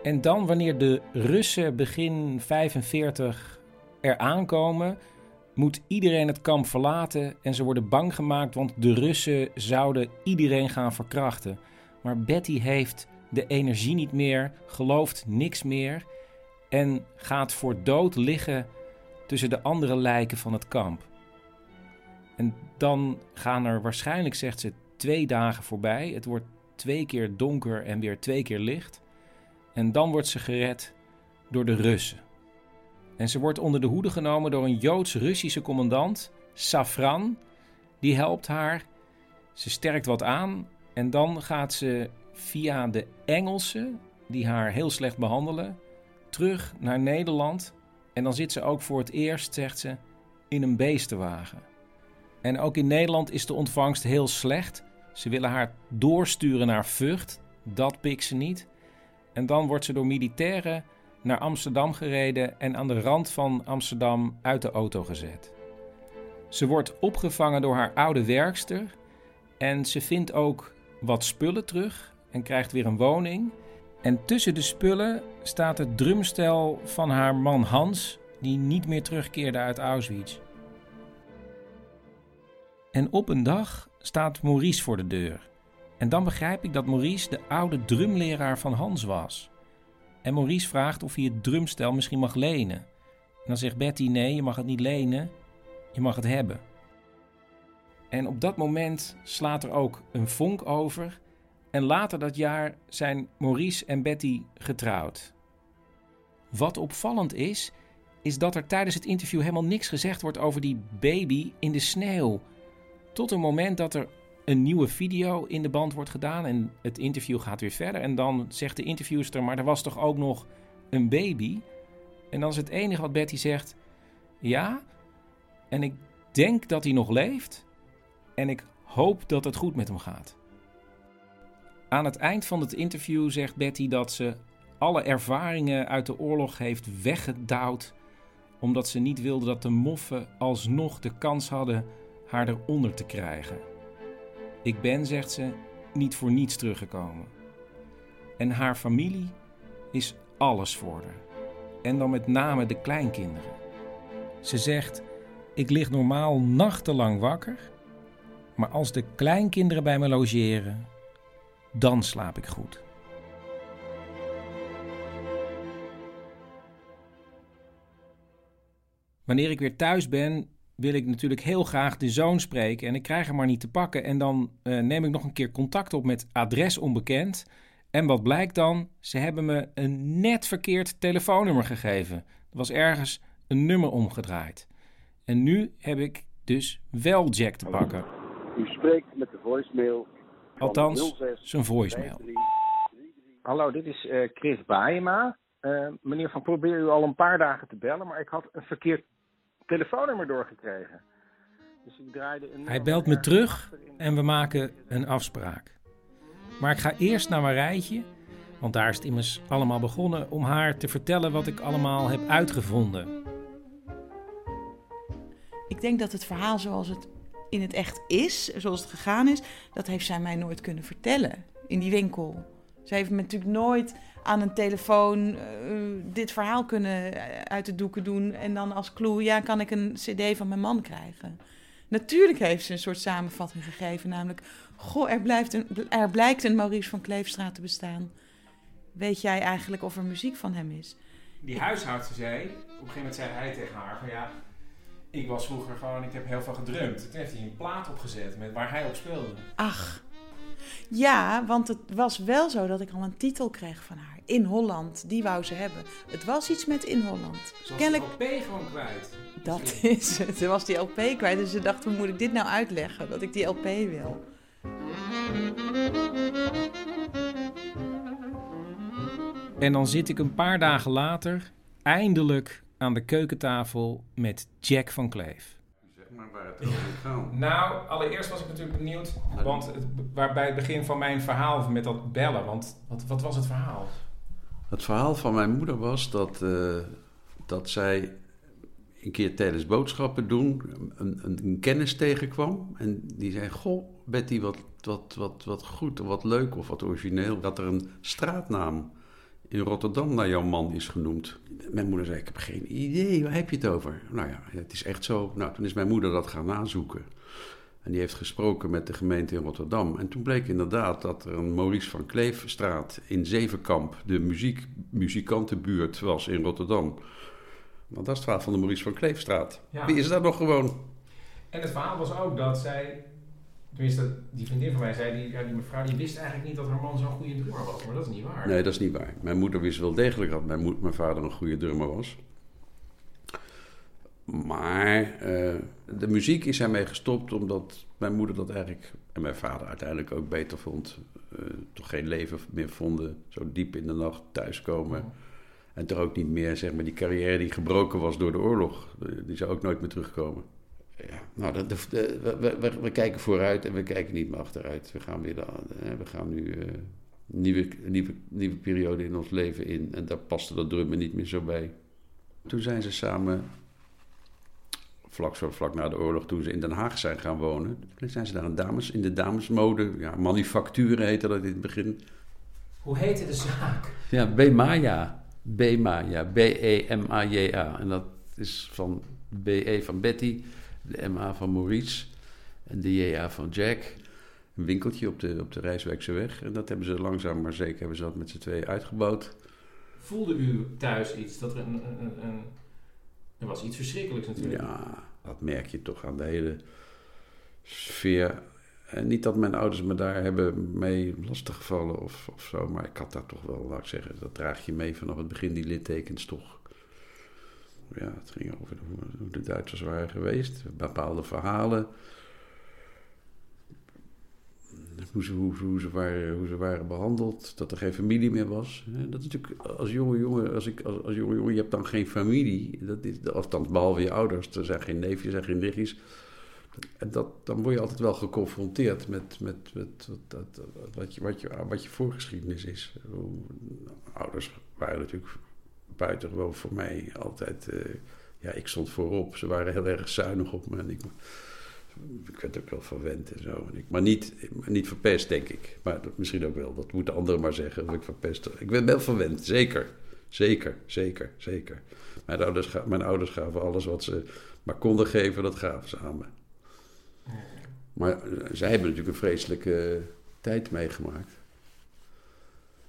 Speaker 2: En dan, wanneer de Russen begin 45 er aankomen, moet iedereen het kamp verlaten en ze worden bang gemaakt, want de Russen zouden iedereen gaan verkrachten. Maar Betty heeft de energie niet meer, gelooft niks meer en gaat voor dood liggen tussen de andere lijken van het kamp. En dan gaan er waarschijnlijk, zegt ze, twee dagen voorbij. Het wordt twee keer donker en weer twee keer licht. En dan wordt ze gered door de Russen. En ze wordt onder de hoede genomen door een Joods-Russische commandant, Safran. Die helpt haar. Ze sterkt wat aan. En dan gaat ze via de Engelsen, die haar heel slecht behandelen, terug naar Nederland. En dan zit ze ook voor het eerst, zegt ze, in een beestenwagen. En ook in Nederland is de ontvangst heel slecht. Ze willen haar doorsturen naar Vught. Dat pikt ze niet. En dan wordt ze door militairen naar Amsterdam gereden en aan de rand van Amsterdam uit de auto gezet. Ze wordt opgevangen door haar oude werkster en ze vindt ook wat spullen terug en krijgt weer een woning. En tussen de spullen staat het drumstel van haar man Hans, die niet meer terugkeerde uit Auschwitz. En op een dag staat Maurice voor de deur. En dan begrijp ik dat Maurice de oude drumleraar van Hans was. En Maurice vraagt of hij het drumstel misschien mag lenen. En dan zegt Betty: nee, je mag het niet lenen, je mag het hebben. En op dat moment slaat er ook een vonk over. En later dat jaar zijn Maurice en Betty getrouwd. Wat opvallend is, is dat er tijdens het interview helemaal niks gezegd wordt over die baby in de sneeuw. Tot een moment dat er een nieuwe video in de band wordt gedaan en het interview gaat weer verder. En dan zegt de interviewster, maar er was toch ook nog een baby? En dan is het enige wat Betty zegt, ja, en ik denk dat hij nog leeft en ik hoop dat het goed met hem gaat. Aan het eind van het interview zegt Betty dat ze alle ervaringen uit de oorlog heeft weggedouwd, omdat ze niet wilde dat de moffen alsnog de kans hadden haar eronder te krijgen. Ik ben, zegt ze, niet voor niets teruggekomen. En haar familie is alles voor haar. En dan met name de kleinkinderen. Ze zegt: Ik lig normaal nachtenlang wakker, maar als de kleinkinderen bij me logeren, dan slaap ik goed. Wanneer ik weer thuis ben, wil ik natuurlijk heel graag de zoon spreken. En ik krijg hem maar niet te pakken. En dan uh, neem ik nog een keer contact op met adres onbekend. En wat blijkt dan? Ze hebben me een net verkeerd telefoonnummer gegeven. Er was ergens een nummer omgedraaid. En nu heb ik dus wel Jack te pakken.
Speaker 16: U spreekt met de voicemail.
Speaker 2: Althans, zijn voicemail.
Speaker 17: Hallo, dit is uh, Chris Baema. Uh, meneer Van probeer u al een paar dagen te bellen, maar ik had een verkeerd telefoonnummer doorgekregen. Dus ik draaide een
Speaker 2: Hij belt me terug en we maken een afspraak. Maar ik ga eerst naar Marijtje, want daar is het immers allemaal begonnen, om haar te vertellen wat ik allemaal heb uitgevonden.
Speaker 3: Ik denk dat het verhaal zoals het in het echt is, zoals het gegaan is, dat heeft zij mij nooit kunnen vertellen in die winkel. Ze heeft me natuurlijk nooit aan een telefoon uh, dit verhaal kunnen uit de doeken doen. En dan als clue, ja, kan ik een cd van mijn man krijgen. Natuurlijk heeft ze een soort samenvatting gegeven, namelijk... Goh, er, blijft een, er blijkt een Maurice van Kleefstraat te bestaan. Weet jij eigenlijk of er muziek van hem is?
Speaker 2: Die huishoudster zei, op een gegeven moment zei hij tegen haar van ja... Ik was vroeger gewoon, ik heb heel veel gedrumd. Toen heeft hij een plaat opgezet met waar hij op speelde.
Speaker 3: Ach, Ja, want het was wel zo dat ik al een titel kreeg van haar. In Holland, die wou ze hebben. Het was iets met In Holland.
Speaker 2: Ze was de LP gewoon kwijt.
Speaker 3: Dat is het. Ze was die LP kwijt. Dus ze dacht, hoe moet ik dit nou uitleggen? Dat ik die LP wil.
Speaker 2: En dan zit ik een paar dagen later eindelijk aan de keukentafel met Jack van Kleef.
Speaker 7: Zeg maar waar het over gaat.
Speaker 2: Nou, allereerst was ik natuurlijk benieuwd, want het, waar, bij het begin van mijn verhaal met dat bellen, want wat, wat was het verhaal?
Speaker 7: Het verhaal van mijn moeder was dat, eh, dat zij een keer tijdens boodschappen doen een, een, een kennis tegenkwam. En die zei, goh, Betty, wat, wat, wat, wat goed, wat leuk of wat origineel. Dat er een straatnaam in Rotterdam naar jouw man is genoemd. Mijn moeder zei, ik heb geen idee, waar heb je het over? Nou ja, het is echt zo. Nou, toen is mijn moeder dat gaan nazoeken. En die heeft gesproken met de gemeente in Rotterdam. En toen bleek inderdaad dat er een Maurice van Kleefstraat in Zevenkamp, de muziek, muzikantenbuurt was in Rotterdam. Want dat is de straat van de Maurice van Kleefstraat.
Speaker 2: Ja.
Speaker 7: Wie is daar nog gewoon?
Speaker 2: En het verhaal was ook dat zij, tenminste die vriendin van mij zei, die, ja, die mevrouw, die wist eigenlijk niet dat haar man zo'n goede drummer was, maar dat is niet waar.
Speaker 7: Nee, dat is niet waar. Mijn moeder wist wel degelijk dat mijn, mijn vader een goede drummer was. Maar eh, de muziek is ermee gestopt omdat mijn moeder dat eigenlijk, en mijn vader uiteindelijk ook beter vond. eh, toch geen leven meer vonden, zo diep in de nacht thuiskomen. En toch ook niet meer, zeg maar, die carrière die gebroken was door de oorlog. Die zou ook nooit meer terugkomen. Ja, nou, de, de- de- we, we, we kijken vooruit en we kijken niet meer achteruit. We gaan, weer de, eh, we gaan nu eh, een nieuwe, nieuwe, nieuwe periode in ons leven in. En daar paste dat drummen niet meer zo bij. Toen zijn ze samen, vlak, zo, vlak na de oorlog, toen ze in Den Haag zijn gaan wonen. Toen zijn ze daar een dames, in de damesmode, ja, manufacturen heette dat in het begin.
Speaker 2: Hoe heette de zaak?
Speaker 7: Ja, B-Maya. B-Maya. B-E-M-A-J-A. En dat is van B-E van Betty, de M-A van Maurice en de J-A van Jack. Een winkeltje op de, op de Rijswijkse weg. En dat hebben ze langzaam maar zeker hebben ze dat met z'n tweeën uitgebouwd.
Speaker 2: Voelde u thuis iets, dat er een, een, een, een- er was iets verschrikkelijks natuurlijk.
Speaker 7: Ja, dat merk je toch aan de hele sfeer. En niet dat mijn ouders me daar hebben mee lastiggevallen of, of zo, maar ik had daar toch wel, laat ik zeggen, dat draag je mee vanaf het begin, die littekens toch. Ja, het ging over hoe, de Duitsers waren geweest, bepaalde verhalen. Hoe ze, hoe, ze waren, hoe ze waren behandeld, dat er geen familie meer was. Dat is natuurlijk als jonge jongen, als, ik, als, als jonge jongen, je hebt dan geen familie. Dat is, althans, behalve je ouders, er zijn geen neefjes, zijn geen nichtjes. En dat, dan word je altijd wel geconfronteerd met, met, met wat, wat, je, wat, je, wat je voorgeschiedenis is. Hoe, ouders waren natuurlijk buitengewoon voor mij altijd... eh, ja, ik stond voorop. Ze waren heel erg zuinig op me. En ik, ik werd ook wel verwend en zo. En ik, maar niet, niet verpest, denk ik. Maar misschien ook wel. Dat moeten anderen maar zeggen. Of ik verpest. Ik ben wel verwend, zeker. Zeker, zeker, zeker. Mijn ouders, mijn ouders gaven alles wat ze maar konden geven, dat gaven ze aan me. Maar eh, zij hebben natuurlijk een vreselijke eh, tijd meegemaakt.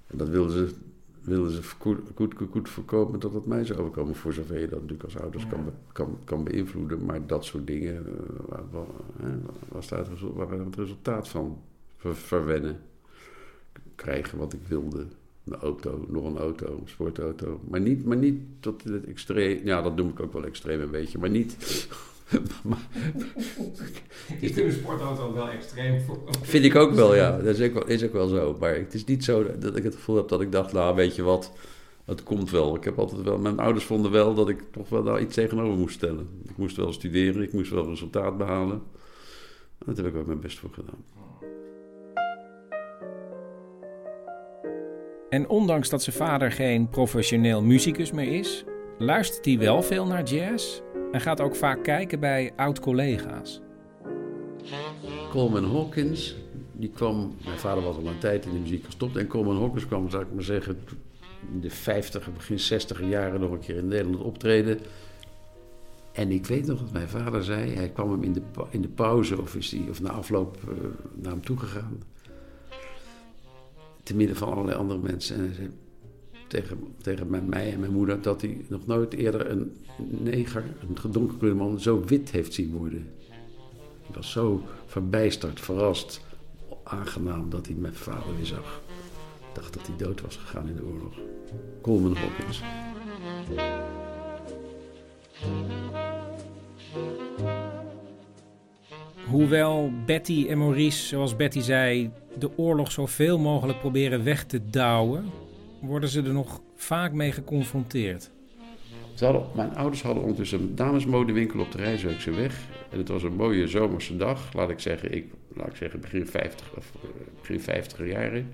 Speaker 7: En dat wilden ze, wilden ze goed, goed, goed, goed voorkomen dat het mij zou overkomen. Voor zover je dat natuurlijk als ouders kan, kan, kan beïnvloeden. Maar dat soort dingen hè, was daar het, waren het resultaat van. Ver- verwennen. Krijgen wat ik wilde. Een auto, nog een auto, een sportauto. Maar niet, maar niet tot het extreem. Ja, dat noem ik ook wel extreem een beetje. Maar niet.
Speaker 2: vind de sportauto wel extreem voor.
Speaker 7: Vind ik ook wel, ja. Dat is ook wel, is ook wel zo. Maar het is niet zo dat ik het gevoel heb dat ik dacht, nou weet je wat, het komt wel. Ik heb altijd wel, mijn ouders vonden wel dat ik toch wel daar iets tegenover moest stellen. Ik moest wel studeren, ik moest wel resultaat behalen. En dat heb ik ook mijn best voor gedaan.
Speaker 2: En ondanks dat zijn vader geen professioneel muzikus meer is, luistert hij wel veel naar jazz en gaat ook vaak kijken bij oud-collega's.
Speaker 7: Coleman Hawkins, die kwam, mijn vader was al een tijd in de muziek gestopt. En Coleman Hawkins kwam, zou ik maar zeggen, in de 50, begin 60 jaren nog een keer in Nederland optreden. En ik weet nog dat mijn vader zei, hij kwam hem in de, in de pauze of, is hij, of na afloop eh, naar hem toegegaan. Te midden van allerlei andere mensen. En hij zei tegen, tegen mij- en mijn moeder dat hij nog nooit eerder een neger, een gedonkerkleurde man, zo wit heeft zien worden. Ik was zo verbijsterd, verrast, aangenaam dat hij mijn vader weer zag. Ik dacht dat hij dood was gegaan in de oorlog. Coleman Hawkins.
Speaker 2: Hoewel Betty en Maurice, zoals Betty zei, de oorlog zoveel mogelijk proberen weg te douwen, worden ze er nog vaak mee geconfronteerd.
Speaker 7: Hadden, mijn ouders hadden ondertussen een damesmodewinkel op de Rijswijkse weg. En het was een mooie zomerse dag, laat ik zeggen, ik, laat ik zeggen begin 50 of eh, begin 50 jaren.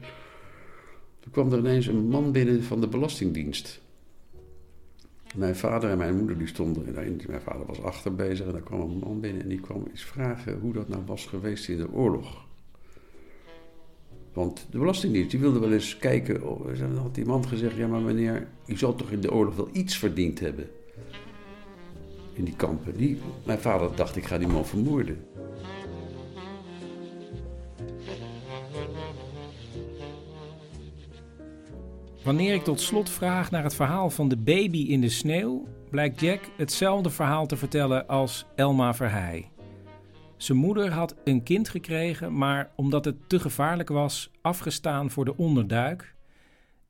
Speaker 7: Toen kwam er ineens een man binnen van de Belastingdienst. Mijn vader en mijn moeder die stonden, daarin, mijn vader was achter bezig en daar kwam een man binnen en die kwam eens vragen hoe dat nou was geweest in de oorlog. Want de Belastingdienst die wilde wel eens kijken, oh, dan had die man gezegd, ja maar meneer, u zal toch in de oorlog wel iets verdiend hebben. In die kampen. Die, mijn vader dacht, ik ga die man vermoorden.
Speaker 2: Wanneer ik tot slot vraag naar het verhaal van de baby in de sneeuw, blijkt Jack hetzelfde verhaal te vertellen als Elma Verheij. Zijn moeder had een kind gekregen, maar omdat het te gevaarlijk was, afgestaan voor de onderduik.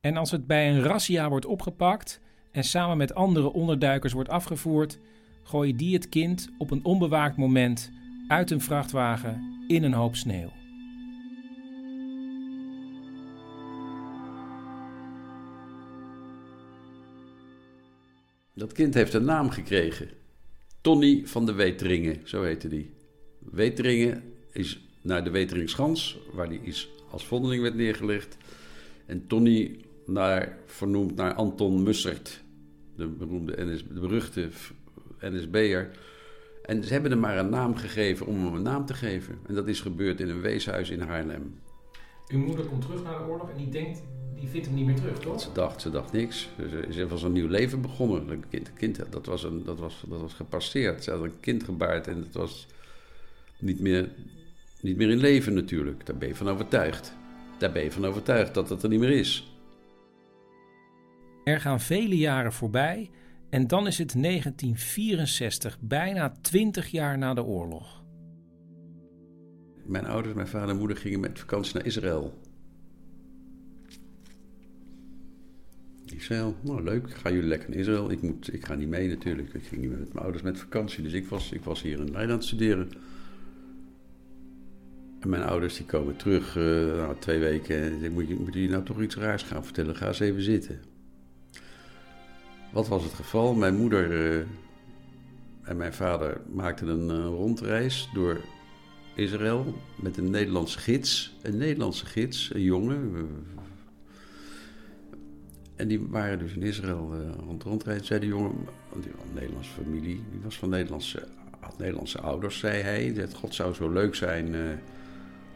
Speaker 2: En als het bij een razzia wordt opgepakt en samen met andere onderduikers wordt afgevoerd, gooien die het kind op een onbewaakt moment uit een vrachtwagen in een hoop sneeuw.
Speaker 7: Dat kind heeft een naam gekregen. Tony van de Weteringen, zo heette die. Weteringen is naar de Weteringschans, waar die is als vondeling werd neergelegd. En Tony naar, vernoemd naar Anton Mussert, de, beroemde NS, de beruchte NSB'er. En ze hebben hem maar een naam gegeven om hem een naam te geven. En dat is gebeurd in een weeshuis in Haarlem.
Speaker 2: Uw moeder komt terug naar de oorlog en die denkt, die vindt hem niet meer terug, toch?
Speaker 7: Ze dacht, ze dacht niks. Ze, ze was een nieuw leven begonnen. Een kind, kind, dat, was een, dat, was, dat was gepasseerd. Ze had een kind gebaard en het was niet meer, niet meer in leven natuurlijk. Daar ben je van overtuigd. Daar ben je van overtuigd dat het er niet meer is.
Speaker 2: Er gaan vele jaren voorbij en dan is het 1964, bijna 20 jaar na de oorlog.
Speaker 7: Mijn ouders, mijn vader en moeder gingen met vakantie naar Israël. Israël, nou leuk, gaan jullie lekker naar Israël? Ik, moet, ik ga niet mee natuurlijk. Ik ging niet met mijn ouders met vakantie, dus ik was, ik was hier in Leiden aan het studeren. En mijn ouders die komen terug uh, nou, twee weken en ik moet, je, moet je nou toch iets raars gaan vertellen? Ga eens even zitten. Wat was het geval? Mijn moeder uh, en mijn vader maakten een uh, rondreis door Israël met een Nederlandse gids. Een Nederlandse gids, een jongen. En die waren dus in Israël rond rondrijden. Zei de jongen, die een Nederlandse familie, die was van Nederlandse, had Nederlandse ouders, zei hij. Dat God zou zo leuk zijn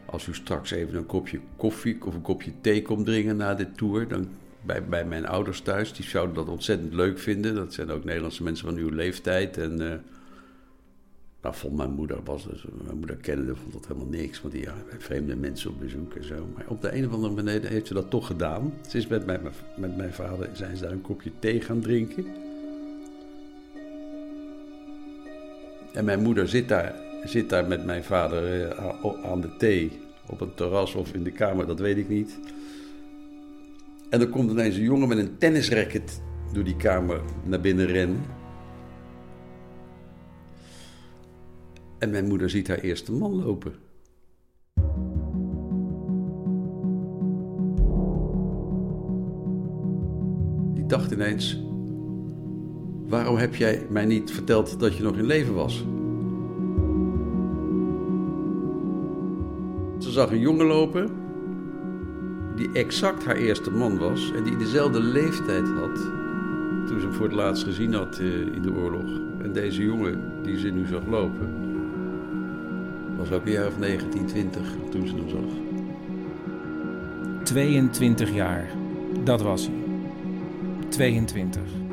Speaker 7: als u straks even een kopje koffie of een kopje thee komt drinken na dit tour, dan bij, bij mijn ouders thuis, die zouden dat ontzettend leuk vinden. Dat zijn ook Nederlandse mensen van uw leeftijd. En uh, nou, vond mijn moeder, was dus, mijn moeder kende, vond dat helemaal niks. Want die ja, vreemde mensen op bezoek en zo. Maar op de een of andere manier heeft ze dat toch gedaan. Ze is met mijn, met mijn vader, zijn ze daar een kopje thee gaan drinken. En mijn moeder zit daar zit daar met mijn vader aan de thee op een terras of in de kamer, dat weet ik niet. En dan komt ineens een jongen met een tennisracket door die kamer naar binnen rennen. En mijn moeder ziet haar eerste man lopen. Die dacht ineens: waarom heb jij mij niet verteld dat je nog in leven was? Ze zag een jongen lopen die exact haar eerste man was en die dezelfde leeftijd had toen ze hem voor het laatst gezien had in de oorlog. En deze jongen die ze nu zag lopen, was ook een jaar of 19, 20 toen ze hem zag.
Speaker 2: 22 jaar, dat was hij. 22.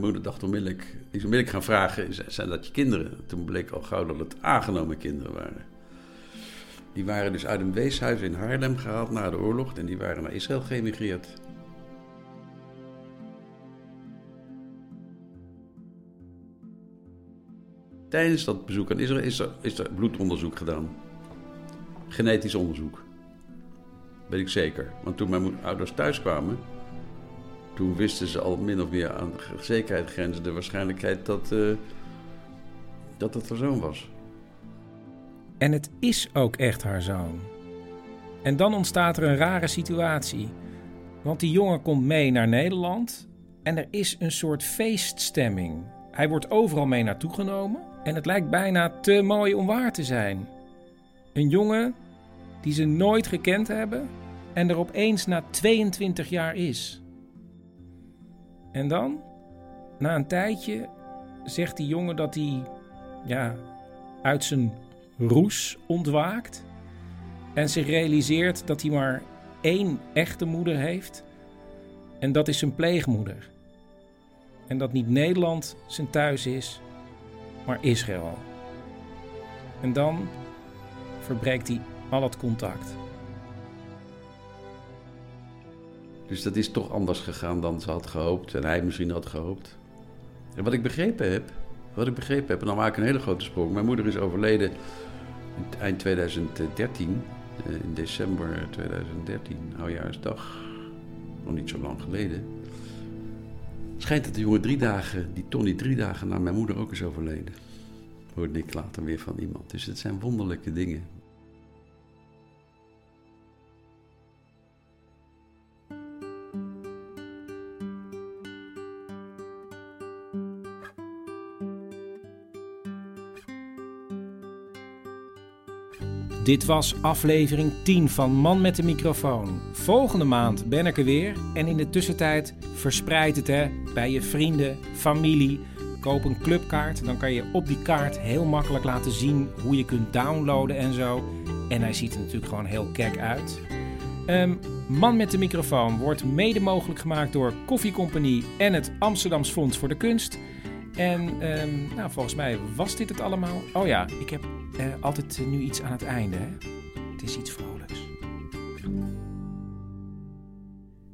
Speaker 7: moeder dacht onmiddellijk, die is onmiddellijk gaan vragen, zijn dat je kinderen? Toen bleek al gauw dat het aangenomen kinderen waren. Die waren dus uit een weeshuis in Haarlem gehaald na de oorlog en die waren naar Israël geëmigreerd. Tijdens dat bezoek aan Israël is er, bloedonderzoek gedaan. Genetisch onderzoek. Dat weet ik zeker. Want toen mijn ouders thuis kwamen, toen wisten ze al min of meer aan zekerheid grenzen de waarschijnlijkheid dat, uh, dat het haar zoon was.
Speaker 2: En het is ook echt haar zoon. En dan ontstaat er een rare situatie. Want die jongen komt mee naar Nederland en er is een soort feeststemming. Hij wordt overal mee naartoe genomen en het lijkt bijna te mooi om waar te zijn. Een jongen die ze nooit gekend hebben en er opeens na 22 jaar is. En dan, na een tijdje, zegt die jongen dat hij ja, uit zijn roes ontwaakt en zich realiseert dat hij maar één echte moeder heeft en dat is zijn pleegmoeder. En dat niet Nederland zijn thuis is, maar Israël. En dan verbreekt hij al het contact.
Speaker 7: Dus dat is toch anders gegaan dan ze had gehoopt en hij misschien had gehoopt. En wat ik begrepen heb, wat ik begrepen heb, en dan maak ik een hele grote sprong. Mijn moeder is overleden eind 2013, eh, in december 2013, oudjaarsdag, nog niet zo lang geleden. Schijnt dat de jongen drie dagen, die Tony drie dagen na mijn moeder ook is overleden. Hoorde ik later weer van iemand. Dus het zijn wonderlijke dingen.
Speaker 2: Dit was aflevering 10 van Man met de microfoon. Volgende maand ben ik er weer en in de tussentijd verspreid het hè, bij je vrienden, familie. Koop een clubkaart, dan kan je op die kaart heel makkelijk laten zien hoe je kunt downloaden en zo. En hij ziet er natuurlijk gewoon heel kek uit. Um, Man met de microfoon wordt mede mogelijk gemaakt door Koffie Company en het Amsterdams Fonds voor de Kunst. En um, nou, volgens mij was dit het allemaal. Oh ja, ik heb uh, altijd uh, nu iets aan het einde. Hè? Het is iets vrolijks.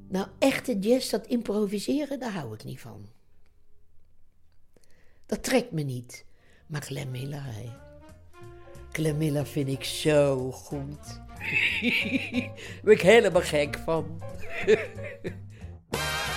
Speaker 6: Nou, echte jazz, dat improviseren, daar hou ik niet van. Dat trekt me niet. Maar Clem Miller, hè. Miller vind ik zo goed. Daar ben ik helemaal gek van.